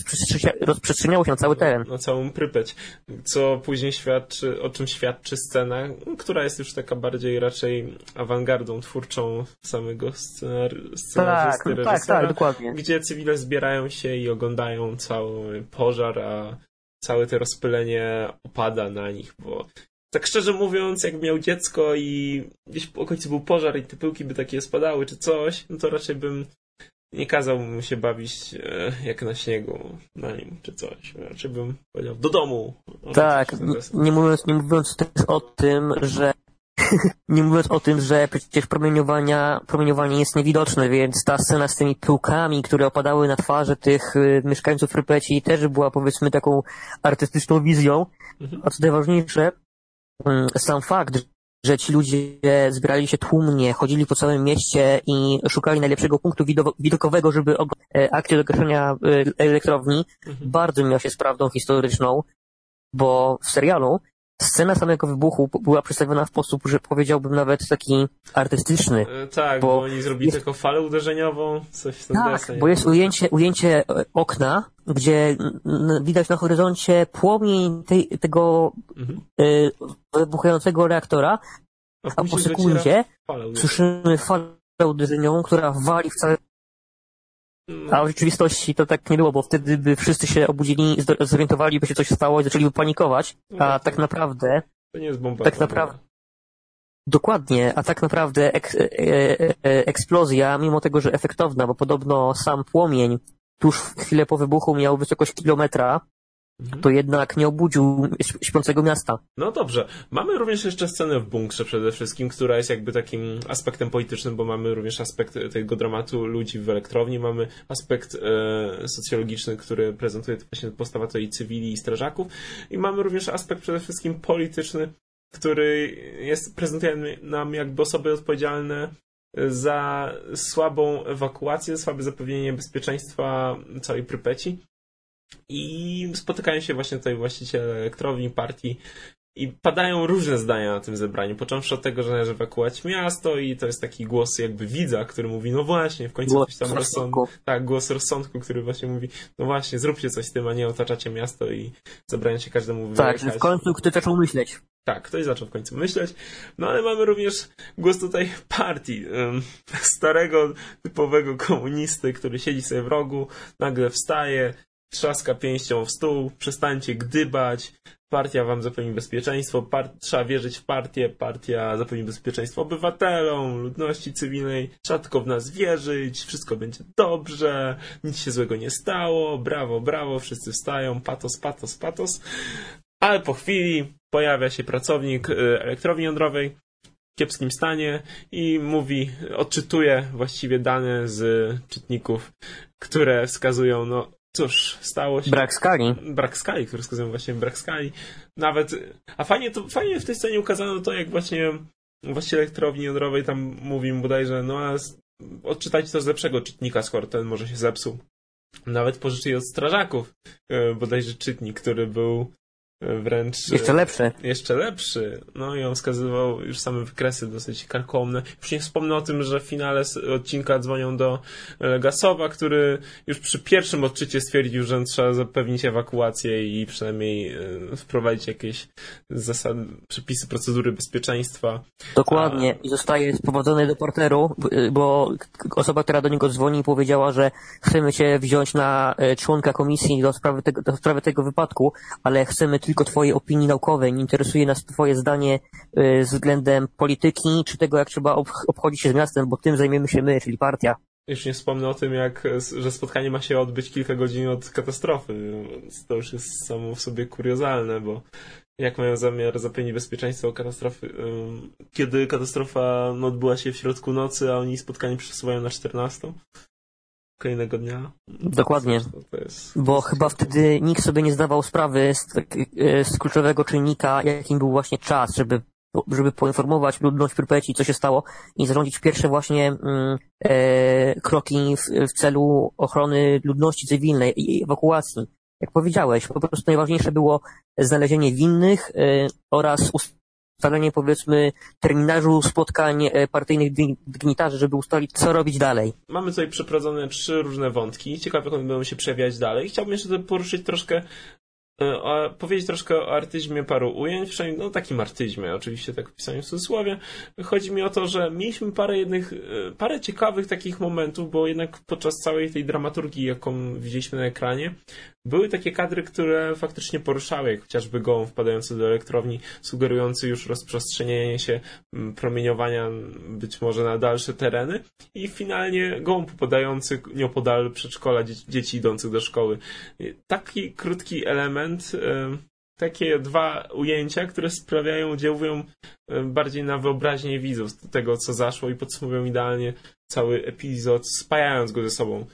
rozprzestrzeniało się na cały teren. Na całą Prypeć, co później świadczy, o czym świadczy scena, która jest już taka bardziej raczej awangardą twórczą samego scenar scenarzysty, tak, tak, tak, dokładnie. gdzie cywile zbierają się i oglądają cały pożar, a całe to rozpylenie opada na nich, bo tak szczerze mówiąc, jak miał dziecko i gdzieś po okolicy był pożar i te pyłki by takie spadały czy coś, no to raczej bym nie kazał mu się bawić e, jak na śniegu na nim, czy coś. Raczej bym powiedział, do domu. Tak, nie mówiąc, nie mówiąc też o tym, że [laughs] nie mówiąc o tym, że przecież promieniowania, promieniowanie jest niewidoczne, więc ta scena z tymi pyłkami, które opadały na twarze tych y, mieszkańców Rypeci też była powiedzmy taką artystyczną wizją. Mhm. A co najważniejsze, mm, sam fakt, że ci ludzie zbierali się tłumnie, chodzili po całym mieście i szukali najlepszego punktu widokowego, żeby akcję do gaszenia elektrowni. Mhm. Bardzo miał się z prawdą historyczną, bo w serialu scena samego wybuchu była przedstawiona w sposób, że powiedziałbym nawet taki artystyczny. E, tak, bo, bo oni zrobili jest... taką falę uderzeniową, coś w tym Tak, bo jest ujęcie, ujęcie okna, gdzie widać na horyzoncie płomień tej, tego mhm. y, wybuchającego reaktora, a, a po sekundzie słyszymy falę uderzeniową, która wali w całe. A w rzeczywistości to tak nie było, bo wtedy by wszyscy się obudzili, zorientowali, by się coś stało i zaczęli panikować, no a tak naprawdę... To nie jest bomba. Tak naprawdę... Dokładnie, a tak naprawdę ek, e, e, e, eksplozja, mimo tego, że efektowna, bo podobno sam płomień tuż chwilę po wybuchu miał wysokość kilometra. To jednak nie obudził śpiącego miasta. No dobrze. Mamy również jeszcze scenę w bunkrze przede wszystkim, która jest jakby takim aspektem politycznym, bo mamy również aspekt tego dramatu ludzi w elektrowni, mamy aspekt e, socjologiczny, który prezentuje właśnie postawa tej cywili i strażaków i mamy również aspekt przede wszystkim polityczny, który jest, prezentuje nam jakby osoby odpowiedzialne za słabą ewakuację, słabe zapewnienie bezpieczeństwa całej Prypeci. I spotykają się właśnie tutaj właściciele elektrowni, partii i padają różne zdania na tym zebraniu, począwszy od tego, że należy ewakuować miasto i to jest taki głos jakby widza, który mówi, no właśnie, w końcu głos coś tam rozsądku. Tak, głos rozsądku, który właśnie mówi, no właśnie, zróbcie coś z tym, a nie otaczacie miasto i zabrają się każdemu. Tak, w końcu ktoś zaczął myśleć. Tak, ktoś zaczął w końcu myśleć. No ale mamy również głos tutaj partii. Starego, typowego komunisty, który siedzi sobie w rogu, nagle wstaje, trzaska pięścią w stół, przestańcie gdybać, partia wam zapewni bezpieczeństwo, trzeba wierzyć w partię, partia zapewni bezpieczeństwo obywatelom, ludności cywilnej, trzeba tylko w nas wierzyć, wszystko będzie dobrze, nic się złego nie stało, brawo, brawo, wszyscy wstają, patos, patos, patos. Ale po chwili pojawia się pracownik y, elektrowni jądrowej w kiepskim stanie i mówi, odczytuje właściwie dane z czytników, które wskazują, no cóż, stało się. Brak skali. Brak skali, który wskazują właśnie brak skali. Nawet, a fajnie to, fajnie w tej scenie ukazano to, jak właśnie właściciel elektrowni jądrowej tam mówi mu bodajże, no a odczytajcie to z lepszego czytnika, skoro ten może się zepsuł. Nawet pożyczyli od strażaków e, bodajże czytnik, który był wręcz... Jeszcze lepszy. Jeszcze lepszy. No i on wskazywał już same wykresy dosyć karkołomne. Już nie wspomnę o tym, że w finale odcinka dzwonią do Legasowa, który już przy pierwszym odczycie stwierdził, że trzeba zapewnić ewakuację i przynajmniej e, wprowadzić jakieś zasady, przepisy procedury bezpieczeństwa. Dokładnie. A... I zostaje sprowadzony do porteru, bo osoba, która do niego dzwoni powiedziała, że chcemy cię wziąć na e, członka komisji do sprawy tego, do sprawy tego wypadku, ale chcemy tylko Twojej opinii naukowej, nie interesuje nas Twoje zdanie y, względem polityki, czy tego, jak trzeba obchodzić się z miastem, bo tym zajmiemy się my, czyli partia. Już nie wspomnę o tym, jak, że spotkanie ma się odbyć kilka godzin od katastrofy, to już jest samo w sobie kuriozalne, bo jak mają zamiar zapewnić bezpieczeństwo katastrofy, kiedy katastrofa odbyła się w środku nocy, a oni spotkanie przesuwają na 14? Kolejnego dnia. Dokładnie. Jest... Bo chyba wtedy nikt sobie nie zdawał sprawy z, e, z kluczowego czynnika, jakim był właśnie czas, żeby żeby poinformować ludność Prypeci, co się stało i zarządzić pierwsze właśnie mm, e, kroki w, w, celu ochrony ludności cywilnej i ewakuacji. Jak powiedziałeś, po prostu najważniejsze było znalezienie winnych e, oraz ustalenie powiedzmy terminarzu spotkań e, partyjnych dygnitarzy, żeby ustalić, co robić dalej. Mamy tutaj przeprowadzone trzy różne wątki. Ciekawe, jak one będą się przewijać dalej. Chciałbym jeszcze poruszyć troszkę E, powiedzieć troszkę o artyzmie paru ujęć, przynajmniej no takim artyzmie, oczywiście tak w pisaniu w cudzysłowie. Chodzi mi o to, że mieliśmy parę jednych, e, parę ciekawych takich momentów, bo jednak podczas całej tej dramaturgii, jaką widzieliśmy na ekranie, były takie kadry, które faktycznie poruszały, jak chociażby gołąb wpadający do elektrowni, sugerujący już rozprzestrzenianie się promieniowania być może na dalsze tereny i finalnie gołąb upadający nieopodal przedszkola dzieci, dzieci idących do szkoły. Taki krótki element, takie dwa ujęcia, które sprawiają, działują bardziej na wyobraźnię widzów tego, co zaszło i podsumowują idealnie cały epizod, spajając go ze sobą.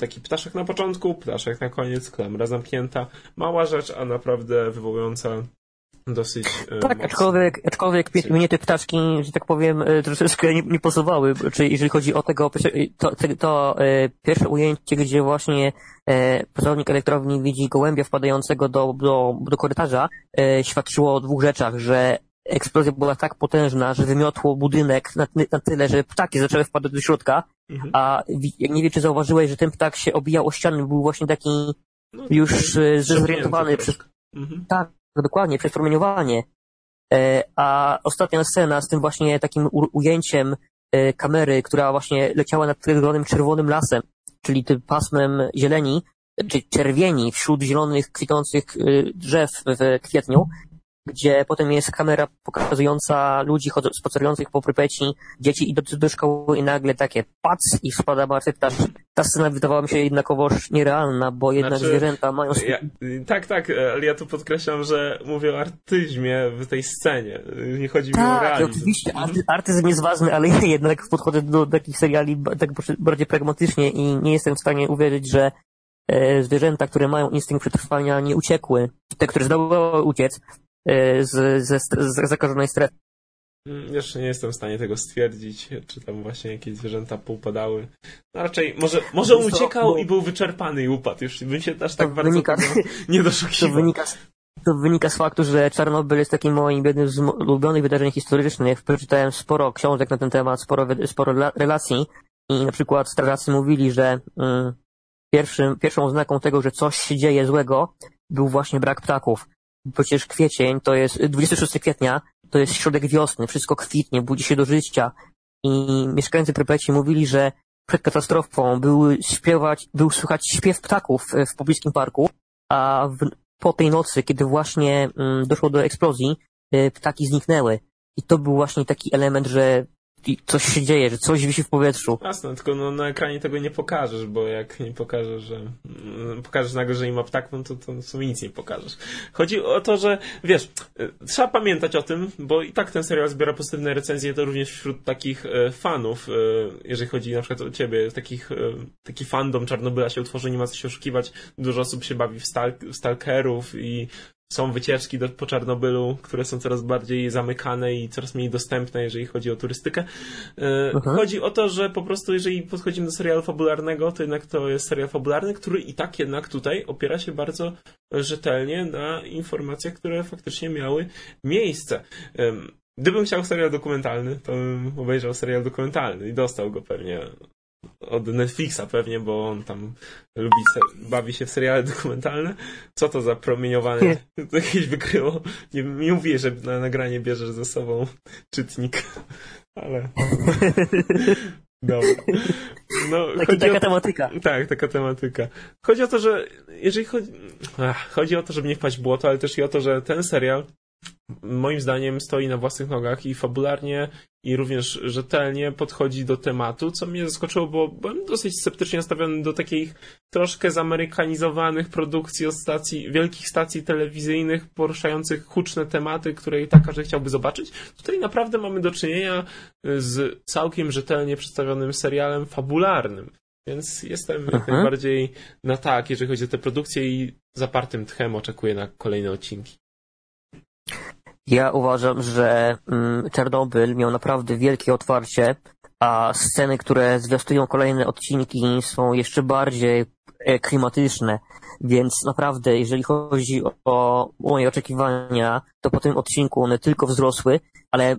Taki ptaszek na początku, ptaszek na koniec, klamra zamknięta. Mała rzecz, a naprawdę wywołująca dosyć. E, tak, aczkolwiek, aczkolwiek mnie te ptaszki, że tak powiem, e, troszeczkę nie, nie posuwały. Czyli jeżeli chodzi o tego, to, to, to e, pierwsze ujęcie, gdzie właśnie e, pracownik elektrowni widzi gołębia wpadającego do, do, do korytarza, e, świadczyło o dwóch rzeczach, że eksplozja była tak potężna, że wymiotło budynek na, na tyle, że ptaki zaczęły wpadać do środka, mhm. a jak nie wiem, czy zauważyłeś, że ten ptak się obijał o ściany, był właśnie taki no, już e, zorientowany przez... Mhm. Tak, dokładnie, przez promieniowanie. E, a ostatnia scena z tym właśnie takim ujęciem e, kamery, która właśnie leciała nad zielonym czerwonym lasem, czyli tym pasmem zieleni, czy czerwieni wśród zielonych kwitnących drzew w kwietniu, gdzie potem jest kamera pokazująca ludzi spacerujących po Prypeci, dzieci idące do szkoły i nagle takie pac i spada marchewka. Ta scena wydawała mi się jednakowoż nierealna, bo jednak znaczy, zwierzęta mają... Ja, tak, tak, ale ja tu podkreślam, że mówię o artyzmie w tej scenie. Nie chodzi tak, mi o tak, realizm. oczywiście, arty, artyzm jest ważny, ale ja jednak podchodzę do takich seriali tak bardziej pragmatycznie i nie jestem w stanie uwierzyć, że e, zwierzęta, które mają instynkt przetrwania, nie uciekły. Te, które zdołały uciec, z, z, z zakażonej strefy. Mm, jeszcze nie jestem w stanie tego stwierdzić, czy tam właśnie jakieś zwierzęta poupadały. No raczej, może, może on uciekał i był wyczerpany i upadł. Już bym się aż tak bardzo wynika, nie doszukiwał. To wynika, to wynika z faktu, że Czarnobyl jest takim moim jednym z ulubionych wydarzeń historycznych. Przeczytałem sporo książek na ten temat, sporo, sporo relacji i na przykład strażacy mówili, że mm, pierwszym, pierwszą oznaką tego, że coś się dzieje złego, był właśnie brak ptaków przecież kwiecień to jest 26 kwietnia, to jest środek wiosny, wszystko kwitnie, budzi się do życia. I mieszkańcy Prypeci mówili, że przed katastrofą był śpiewać, był słychać śpiew ptaków w pobliskim parku, a w, po tej nocy, kiedy właśnie mm, doszło do eksplozji, y, ptaki zniknęły. I to był właśnie taki element, że coś się dzieje, że coś wisi w powietrzu. Jasne, tylko no, na ekranie tego nie pokażesz, bo jak nie pokażesz, że mm, pokażesz nagle, że nie ma ptaków, to, to w sumie nic nie pokażesz. Chodzi o to, że wiesz, y, trzeba pamiętać o tym, bo i tak ten serial zbiera pozytywne recenzje, to również wśród takich e, fanów, e, jeżeli chodzi na przykład o ciebie, takich, e, taki fandom Czarnobyla się utworzy, nie ma co się oszukiwać, dużo osób się bawi w, stal w stalkerów i są wycieczki do, po Czarnobylu, które są coraz bardziej zamykane i coraz mniej dostępne, jeżeli chodzi o turystykę. E, chodzi o to, że po prostu jeżeli podchodzimy do serialu fabularnego, to jednak to jest serial fabularny, który i tak jednak tutaj opiera się bardzo rzetelnie na informacjach, które faktycznie miały miejsce. Gdybym chciał serial dokumentalny, to bym obejrzał serial dokumentalny i dostał go pewnie od Netflixa pewnie, bo on tam lubi, bawi się w seriale dokumentalne. Co to za promieniowanie? [laughs] To jakieś wykryło. Nie, nie mówię, że na nagranie bierzesz ze sobą czytnik, [laughs] ale... [laughs] Dobra. No, Taki, taka o... tematyka. Tak, taka tematyka. Chodzi o to, że jeżeli chodzi... Ach, chodzi o to, żeby nie wpaść w błoto, ale też i o to, że ten serial moim zdaniem stoi na własnych nogach i fabularnie i również rzetelnie podchodzi do tematu, co mnie zaskoczyło, bo byłem dosyć sceptycznie nastawiony do takich troszkę zamerykanizowanych produkcji od stacji, wielkich stacji telewizyjnych poruszających huczne tematy, które i tak każdy chciałby zobaczyć. Tutaj naprawdę mamy do czynienia z całkiem rzetelnie przedstawionym serialem fabularnym. Więc jestem jak najbardziej na tak, jeżeli chodzi o te produkcje i zapartym tchem oczekuję na kolejne odcinki. Ja uważam, że mm, Czarnobyl miał naprawdę wielkie otwarcie, a sceny, które zwiastują kolejne odcinki są jeszcze bardziej e, klimatyczne, więc naprawdę, jeżeli chodzi o moje oczekiwania, to po tym odcinku one tylko wzrosły, ale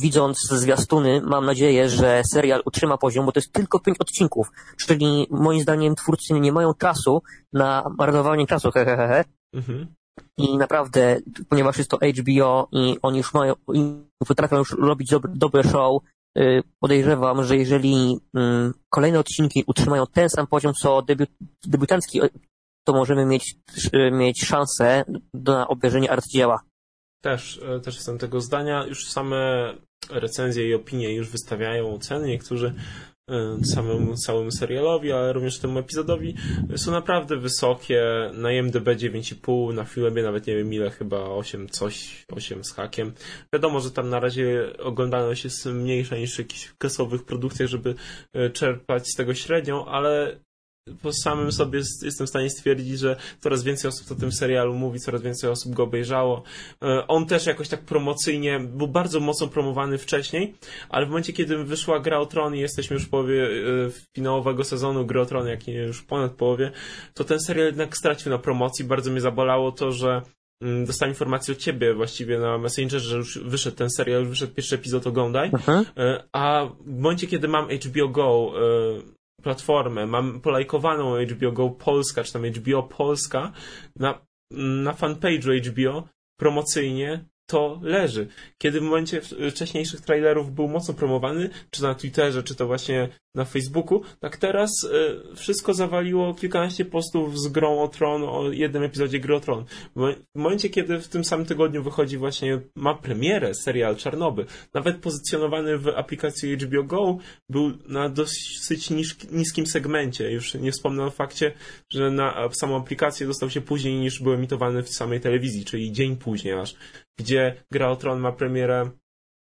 widząc zwiastuny, mam nadzieję, że serial utrzyma poziom, bo to jest tylko pięć odcinków, czyli moim zdaniem twórcy nie mają czasu na marnowanie czasu, hehehe. Mhm. I naprawdę, ponieważ jest to HBO i oni już mają, potrafią już robić dobre, dobre show, y, podejrzewam, że jeżeli mm, kolejne odcinki utrzymają ten sam poziom co debiut, debiutancki, to możemy mieć, y, mieć szansę na obejrzenie arcydzieła. Też, e, też jestem tego zdania. Już same recenzje i opinie już wystawiają oceny. Niektórzy Y, samemu całemu serialowi, ale również temu epizodowi są naprawdę wysokie. Na IMDb 9,5, na filmie nawet nie wiem ile, chyba 8 coś, 8 z hakiem. Wiadomo, że tam na razie oglądalność jest mniejsza niż w jakichś kasowych produkcjach, żeby y, czerpać z tego średnią, ale po samym sobie jestem w stanie stwierdzić, że coraz więcej osób o tym serialu mówi, coraz więcej osób go obejrzało. E, on też jakoś tak promocyjnie był bardzo mocno promowany wcześniej, ale w momencie, kiedy wyszła Gra o Tron i jesteśmy już w połowie e, finałowego sezonu Gry o Tron, jak nie już ponad połowie, to ten serial jednak stracił na promocji. Bardzo mnie zabolało to, że mm, dostałem informację od ciebie właściwie na Messengerze, że już wyszedł ten serial, już wyszedł pierwszy epizod, oglądaj. Mhm. E, a w momencie, kiedy mam HBO Go, platformę, mam polajkowaną HBO Go Polska, czy tam HBO Polska, na, na fanpage'u HBO promocyjnie to leży. Kiedy w momencie wcześniejszych trailerów był mocno promowany, czy na Twitterze, czy to właśnie na Facebooku, tak teraz y, wszystko zawaliło kilkanaście postów z grą o Tron, o jednym epizodzie gry o Tron. W momencie, kiedy w tym samym tygodniu wychodzi właśnie, ma premierę serial Czarnobyl, nawet pozycjonowany w aplikacji HBO Go, był na dosyć niskim segmencie. Już nie wspomnę o fakcie, że na samą aplikację dostał się później niż był emitowany w samej telewizji, czyli dzień później aż, gdzie gra o Tron ma premierę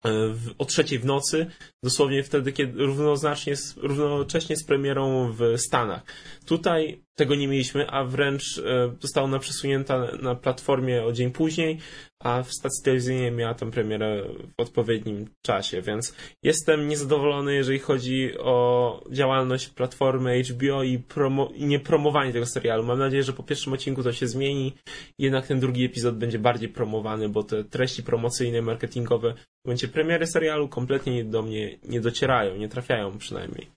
E, w, o trzeciej w nocy, dosłownie wtedy, kiedy równoznacznie, równocześnie z premierą w Stanach. Tutaj tego nie mieliśmy, a wręcz e, została ona przesunięta na platformie o dzień później, a w stacji telewizyjnej miała tę premierę w odpowiednim czasie, więc jestem niezadowolony, jeżeli chodzi o działalność platformy HBO i, promo i niepromowanie tego serialu. Mam nadzieję, że po pierwszym odcinku to się zmieni, jednak ten drugi epizod będzie bardziej promowany, bo te treści promocyjne, marketingowe w momencie premiery serialu kompletnie do mnie nie docierają, nie trafiają przynajmniej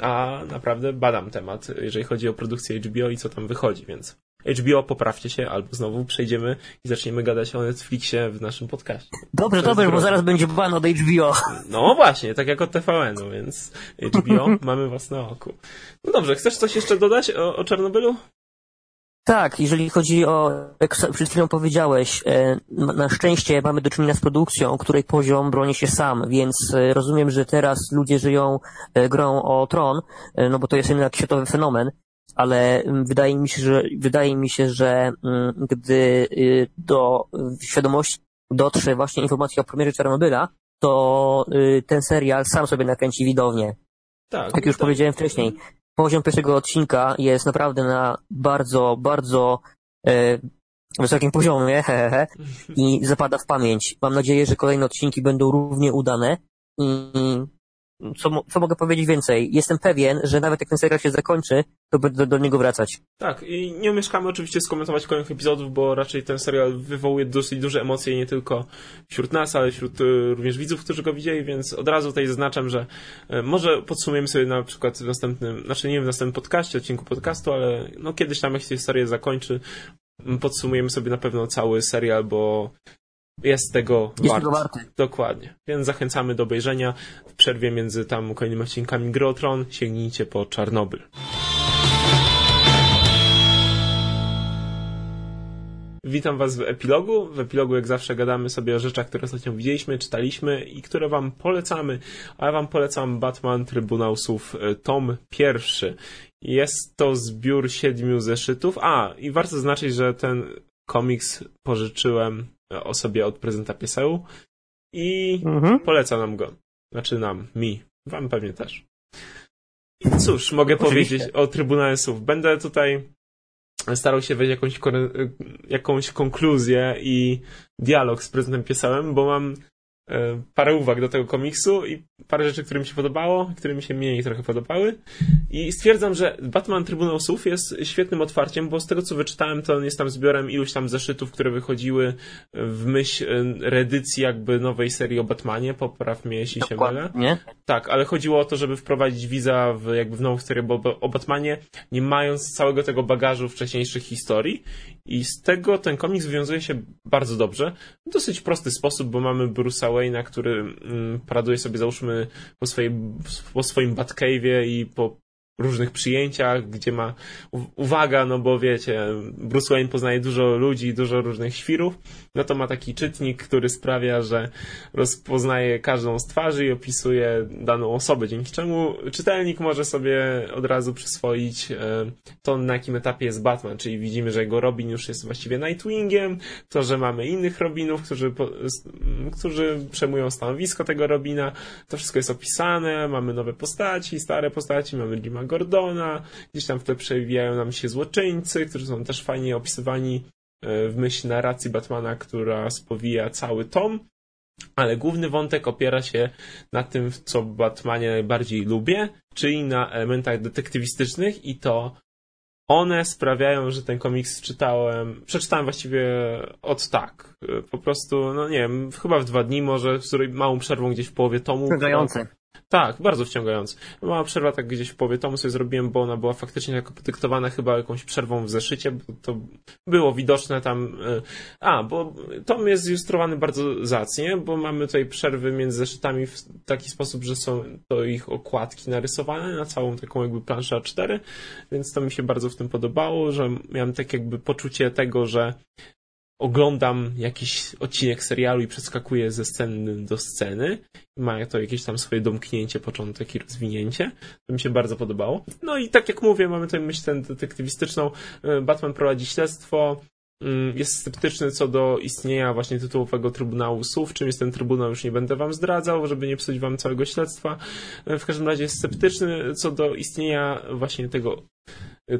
a naprawdę badam temat, jeżeli chodzi o produkcję HBO i co tam wychodzi, więc HBO, poprawcie się, albo znowu przejdziemy i zaczniemy gadać o Netflixie w naszym podcaście. Dobrze, dobrze, bo zaraz będzie ban od HBO. No właśnie, tak jak od TVN-u, więc HBO [laughs] mamy was na oku. No dobrze, chcesz coś jeszcze dodać o, o Czarnobylu? Tak, jeżeli chodzi o, jak przed chwilą powiedziałeś, e, na szczęście mamy do czynienia z produkcją, której poziom broni się sam, więc e, rozumiem, że teraz ludzie żyją e, grą o tron, no bo to jest jednak światowy fenomen, ale mm, wydaje mi się, że, wydaje mi się, że mm, gdy y, do świadomości dotrze właśnie informacja o premierze Czarnobyla, to y, ten serial sam sobie nakręci widownię. Tak. Jak już tak. powiedziałem wcześniej, poziom pierwszego odcinka jest naprawdę na bardzo, bardzo e, wysokim poziomie he, he, i zapada w pamięć. Mam nadzieję, że kolejne odcinki będą równie udane i co, co mogę powiedzieć więcej? Jestem pewien, że nawet jak ten serial się zakończy, to będę do niego wracać. Tak, i nie mieszkamy oczywiście skomentować kolejnych epizodów, bo raczej ten serial wywołuje dosyć duże emocje nie tylko wśród nas, ale wśród y, również widzów, którzy go widzieli, więc od razu tutaj zaznaczam, że y, może podsumujemy sobie na przykład w następnym, znaczy nie w następnym podcaście, odcinku podcastu, ale no kiedyś tam jak się serial zakończy, podsumujemy sobie na pewno cały serial, bo jest tego jest wart. Tego warty. Dokładnie. Więc zachęcamy do obejrzenia. W przerwie między tam kolejnymi odcinkami Grotron sięgnijcie po Czarnobyl. Witam Was w epilogu. W epilogu, jak zawsze, gadamy sobie o rzeczach, które ostatnio widzieliśmy, czytaliśmy i które Wam polecamy. A ja Wam polecam Batman Trybunałsów e, tom pierwszy. Jest to zbiór siedmiu zeszytów. A, i warto zaznaczyć, że ten komiks pożyczyłem osobie od prezenta pieseł i mhm. poleca nam go. Znaczy nam, mi. Wam pewnie też. I cóż, mogę Oczywiście. powiedzieć o Trybunale Słów. Będę tutaj starał się wejść jakąś, jakąś konkluzję i dialog z prezydentem piesełem, bo mam E, parę uwag do tego komiksu i parę rzeczy, które mi się podobało, które mi się mniej trochę podobały. I stwierdzam, że Batman Trybunał Słów jest świetnym otwarciem, bo z tego co wyczytałem, to on jest tam zbiorem iluś tam zeszytów, które wychodziły w myśl e, reedycji jakby nowej serii o Batmanie. Popraw mnie, jeśli się mylę. Tak, ale chodziło o to, żeby wprowadzić wiza w, jakby w nową serię o Batmanie, nie mając całego tego bagażu wcześniejszych historii. I z tego ten komiks wywiązuje się bardzo dobrze. W dosyć prosty sposób, bo mamy Bruce'a Wayne'a, który mm, paraduje sobie, załóżmy, po, swojej, po swoim Batcave'ie i po różnych przyjęciach, gdzie ma uwaga, no bo wiecie, Bruce Wayne poznaje dużo ludzi, dużo różnych świrów, no to ma taki czytnik, który sprawia, że rozpoznaje każdą z twarzy i opisuje daną osobę, dzięki czemu czytelnik może sobie od razu przyswoić e, to, na jakim etapie jest Batman, czyli widzimy, że jego Robin już jest właściwie Nightwingiem, to, że mamy innych Robinów, którzy, którzy przejmują stanowisko tego Robina, to wszystko jest opisane, mamy nowe postaci, stare postaci, mamy Jima Gordona, gdzieś tam w tle przewijają nam się złoczyńcy, którzy są też fajnie opisywani e, w myśl narracji Batmana, która spowija cały tom. Ale główny wątek opiera się na tym, co Batmanie najbardziej lubię, czyli na elementach detektywistycznych i to one sprawiają, że ten komiks czytałem, przeczytałem właściwie od tak. E, po prostu, no nie wiem, chyba w dwa dni może, z małą przerwą gdzieś w połowie tomu. Wciągające. Tak, bardzo wciągający. Mała przerwa tak gdzieś w połowie tomu sobie zrobiłem, bo ona była faktycznie jako podyktowana chyba jakąś przerwą w zeszycie, bo to było widoczne tam. E, a, bo tom jest zilustrowany bardzo zacnie, bo mamy tutaj przerwy między zeszytami w taki sposób, że są to ich okładki narysowane na całą taką jakby planszę A4, więc to mi się bardzo w tym podobało, że miałem tak jakby poczucie tego, że oglądam jakiś odcinek serialu i przeskakuję ze sceny do sceny. Ma to jakieś tam swoje domknięcie, początek i rozwinięcie. To mi się bardzo podobało. No i tak jak mówię, mamy tutaj myśl tę detektywistyczną. E, Batman prowadzi śledztwo, mm, jest sceptyczny co do istnienia właśnie tytułowego Trybunału Słów. Czym jest ten Trybunał, już nie będę wam zdradzał, żeby nie psuć wam całego śledztwa. E, w każdym razie jest sceptyczny co do istnienia właśnie tego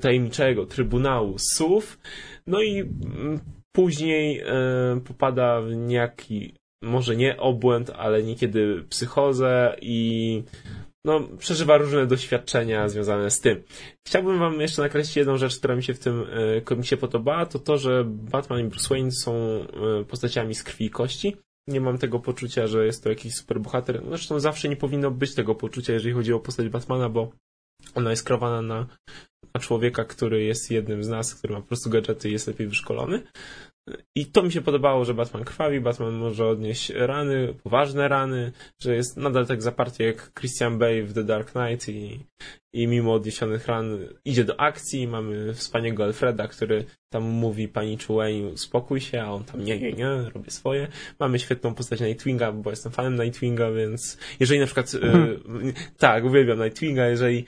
tajemniczego Trybunału Słów. No i mm, Później e, popada w niejaki, może nie obłęd, ale niekiedy psychozę i no, przeżywa różne doświadczenia związane z tym. Chciałbym wam jeszcze nakreślić jedną rzecz, która mi się w tym e, komiksie podobała, to to, że Batman i Bruce Wayne są e, postaciami z krwi i kości. Nie mam tego poczucia, że jest to jakiś superbohater. Zresztą zawsze nie powinno być tego poczucia, jeżeli chodzi o postać Batmana, bo ona jest kreowana na, na człowieka, który jest jednym z nas, który ma po prostu gadżety i jest lepiej wyszkolony. I to mi się podobało, że Batman krwawi, Batman może odnieść rany, poważne rany, że jest nadal tak zaparty jak Christian Bale w The Dark Knight i, i mimo odniesionych ran idzie do akcji. Mamy wspaniałego Alfreda, który tam mówi pani Chueyu spokój się, a on tam nie, nie, nie, robię swoje. Mamy świetną postać Nightwinga, bo jestem fanem Nightwinga, więc jeżeli na przykład, mhm. [laughs] y, tak, uwielbiam Nightwinga, jeżeli,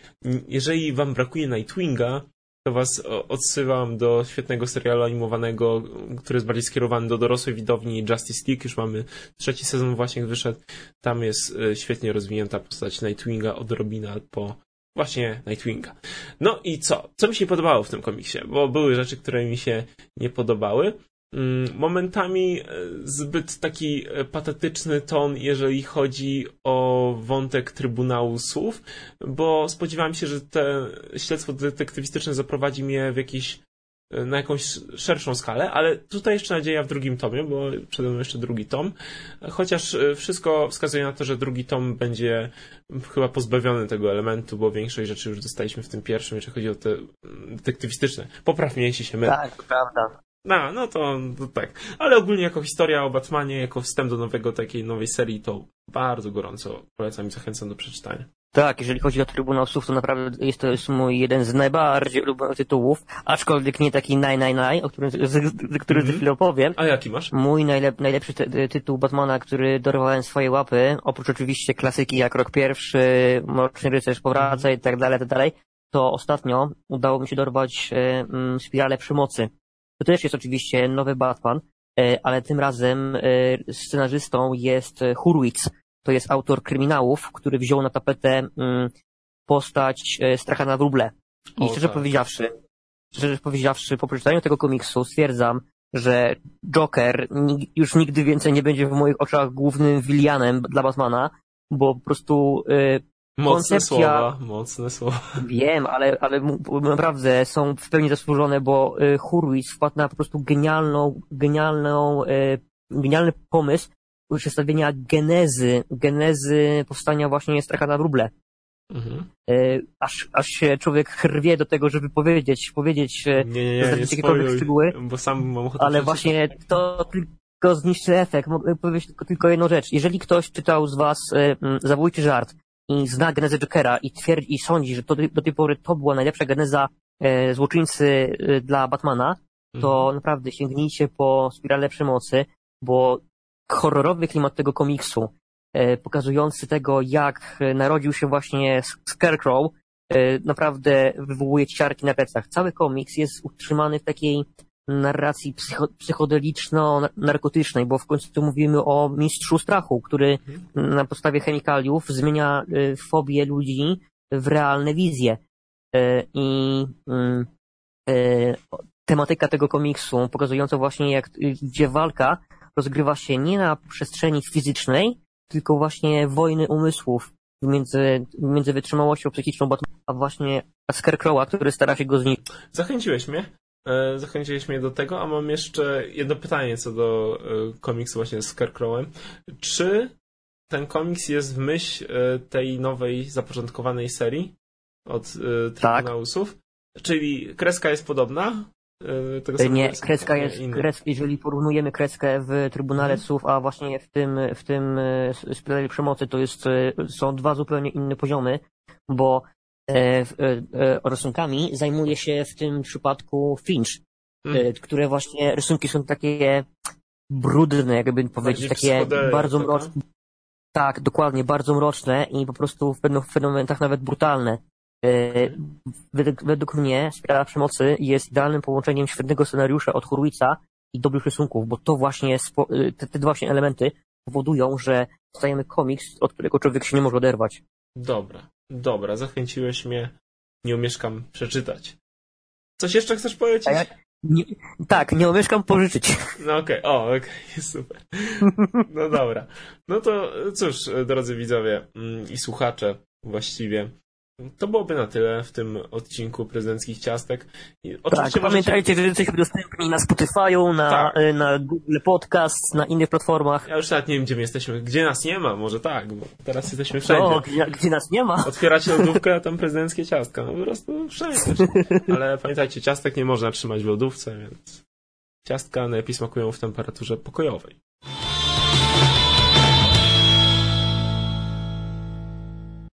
jeżeli wam brakuje Nightwinga, to was odsyłam do świetnego serialu animowanego, który jest bardziej skierowany do dorosłej widowni Justice League. Już mamy trzeci sezon właśnie wyszedł. Tam jest e, świetnie rozwinięta postać Nightwinga od Robina po właśnie Nightwinga. No i co? Co mi się podobało w tym komiksie? Bo były rzeczy, które mi się nie podobały. Mm, momentami e, zbyt taki e, patetyczny ton, jeżeli chodzi o wątek Trybunału Słów, bo spodziewałem się, że to śledztwo detektywistyczne zaprowadzi mnie w jakiś e, na jakąś szerszą skalę, ale tutaj jeszcze nadzieja w drugim tomie, bo przede mną jeszcze drugi tom. Chociaż wszystko wskazuje na to, że drugi tom będzie chyba pozbawiony tego elementu, bo większość rzeczy już dostaliśmy w tym pierwszym, jeżeli chodzi o te detektywistyczne. Popraw mnie, jeśli się mylę. Tak, prawda. No, no to, to, tak. Ale ogólnie jako historia o Batmanie, jako wstęp do nowego takiej nowej serii, to bardzo gorąco polecam i zachęcam do przeczytania. Tak, jeżeli chodzi o Trybunał Słów, to naprawdę jest to jest mój jeden z najbardziej ulubionych tytułów, aczkolwiek nie taki naj, naj, naj, o którym, z, z, który mm -hmm. za chwilę opowiem. A jaki masz? Mój najlep, najlepszy ty, tytuł Batmana, który dorwałem swoje łapy, oprócz oczywiście klasyki jak Rok Pierwszy, Mroczny Rycerz powraca i tak dalej, tak dalej, to ostatnio udało mi się dorwać e, mm, Spirale Przemocy to też jest oczywiście nowy Batman, e, ale tym razem e, scenarzystą jest Hurwitz. To jest autor kryminałów, który wziął na tapetę mm, postać e, Stracha na wróble. I o, szczerze tak. powiedziawszy, szczerze powiedziawszy, po przeczytaniu tego komiksu stwierdzam, że Joker już nigdy więcej nie będzie w moich oczach głównym wilianem dla Batmana, bo po prostu Mocne koncepcja... słowa, mocne słowa. Wiem, ale, ale naprawdę są w pełni zasłużone, bo y, Hurwitz wpadł na po prostu genialną, genialną, y, genialny pomysł przedstawienia genezy, genezy powstania właśnie Stracha na wróble. Mhm. Y, aż, aż się człowiek hrwie do tego, żeby powiedzieć, powiedzieć, nie, nie, nie, nie jakiekolwiek szczegóły, bo sam mam ochotę ale właśnie to tylko zniszczy efekt. Mogę powiedzieć tylko, tylko jedną rzecz. Jeżeli ktoś czytał z Was Zabójczy Żart, i zna genezę Jokera i twierdzi i sądzi, że to, do tej pory to była najlepsza geneza e, złoczyńcy e, dla Batmana, to mhm. naprawdę sięgnijcie po spirale przemocy, bo horrorowy klimat tego komiksu, e, pokazujący tego, jak narodził się właśnie Scarecrow, e, naprawdę wywołuje ciarki na plecach. Cały komiks jest utrzymany w takiej narracji psycho, psychodeliczno-narkotycznej, bo w końcu mówimy o mistrzu strachu, który mhm. na podstawie chemikaliów zmienia y, fobię ludzi w realne wizje. Y, I y, tematyka tego komiksu, pokazująca właśnie jak, gdzie walka rozgrywa się nie na przestrzeni fizycznej, tylko właśnie wojny umysłów między, między wytrzymałością psychiczną a właśnie Scarecrowa, który stara się go zniszczyć. Zachęciłeś mnie. E, zachęciłeś mnie do tego, a mam jeszcze jedno pytanie co do e, komiksu właśnie z Scarecrowem. Czy ten komiks jest w myśl e, tej nowej, zapoczątkowanej serii od Trybunałusów? Tak. Czyli kreska jest podobna? Tego nie, kreska jest, kres, jeżeli porównujemy kreskę w Trybunale mhm. Słów, a właśnie w tym, w tym spirali przemocy, to jest, są dwa zupełnie inne poziomy, bo rysunkami zajmuje się w tym przypadku Finch, hmm. które właśnie rysunki są takie brudne, jakby powiedzieć, takie bardzo mroczne. Tak, dokładnie, bardzo mroczne i po prostu w pewnych, momentach nawet brutalne. Według, według mnie Spirala Przemocy jest idealnym połączeniem świetnego scenariusza od Hurwitza i dobrych rysunków, bo to właśnie, te, te właśnie elementy powodują, że dostajemy komiks, od którego człowiek się nie może oderwać. Dobra, dobra, zachęciłeś mnie. Nie umieszkam przeczytać. Coś jeszcze chcesz powiedzieć? Ja, nie, tak, nie umieszkam pożyczyć. No okej, okay. o, okej, okay. [laughs] super. No dobra. No to cóż, drodzy widzowie mm, i słuchacze właściwie, to byłoby na tyle w tym odcinku prezydenckich ciastek. Oczywiście tak, pamiętajcie, że jesteśmy dostępni na Spotify'u, na, tak. Y, na Google Podcast, na innych platformach. Ja już nawet nie wiem, gdzie my jesteśmy. Gdzie nas nie ma? Może tak, bo teraz jesteśmy wszędzie. O, gdzie, gdzie nas nie ma? Otwieracie [laughs] lodówkę, a tam prezydenckie ciastka. No po prostu wszędzie. Ale pamiętajcie, ciastek nie można trzymać w lodówce, więc Ciastka najlepiej smakują w temperaturze pokojowej.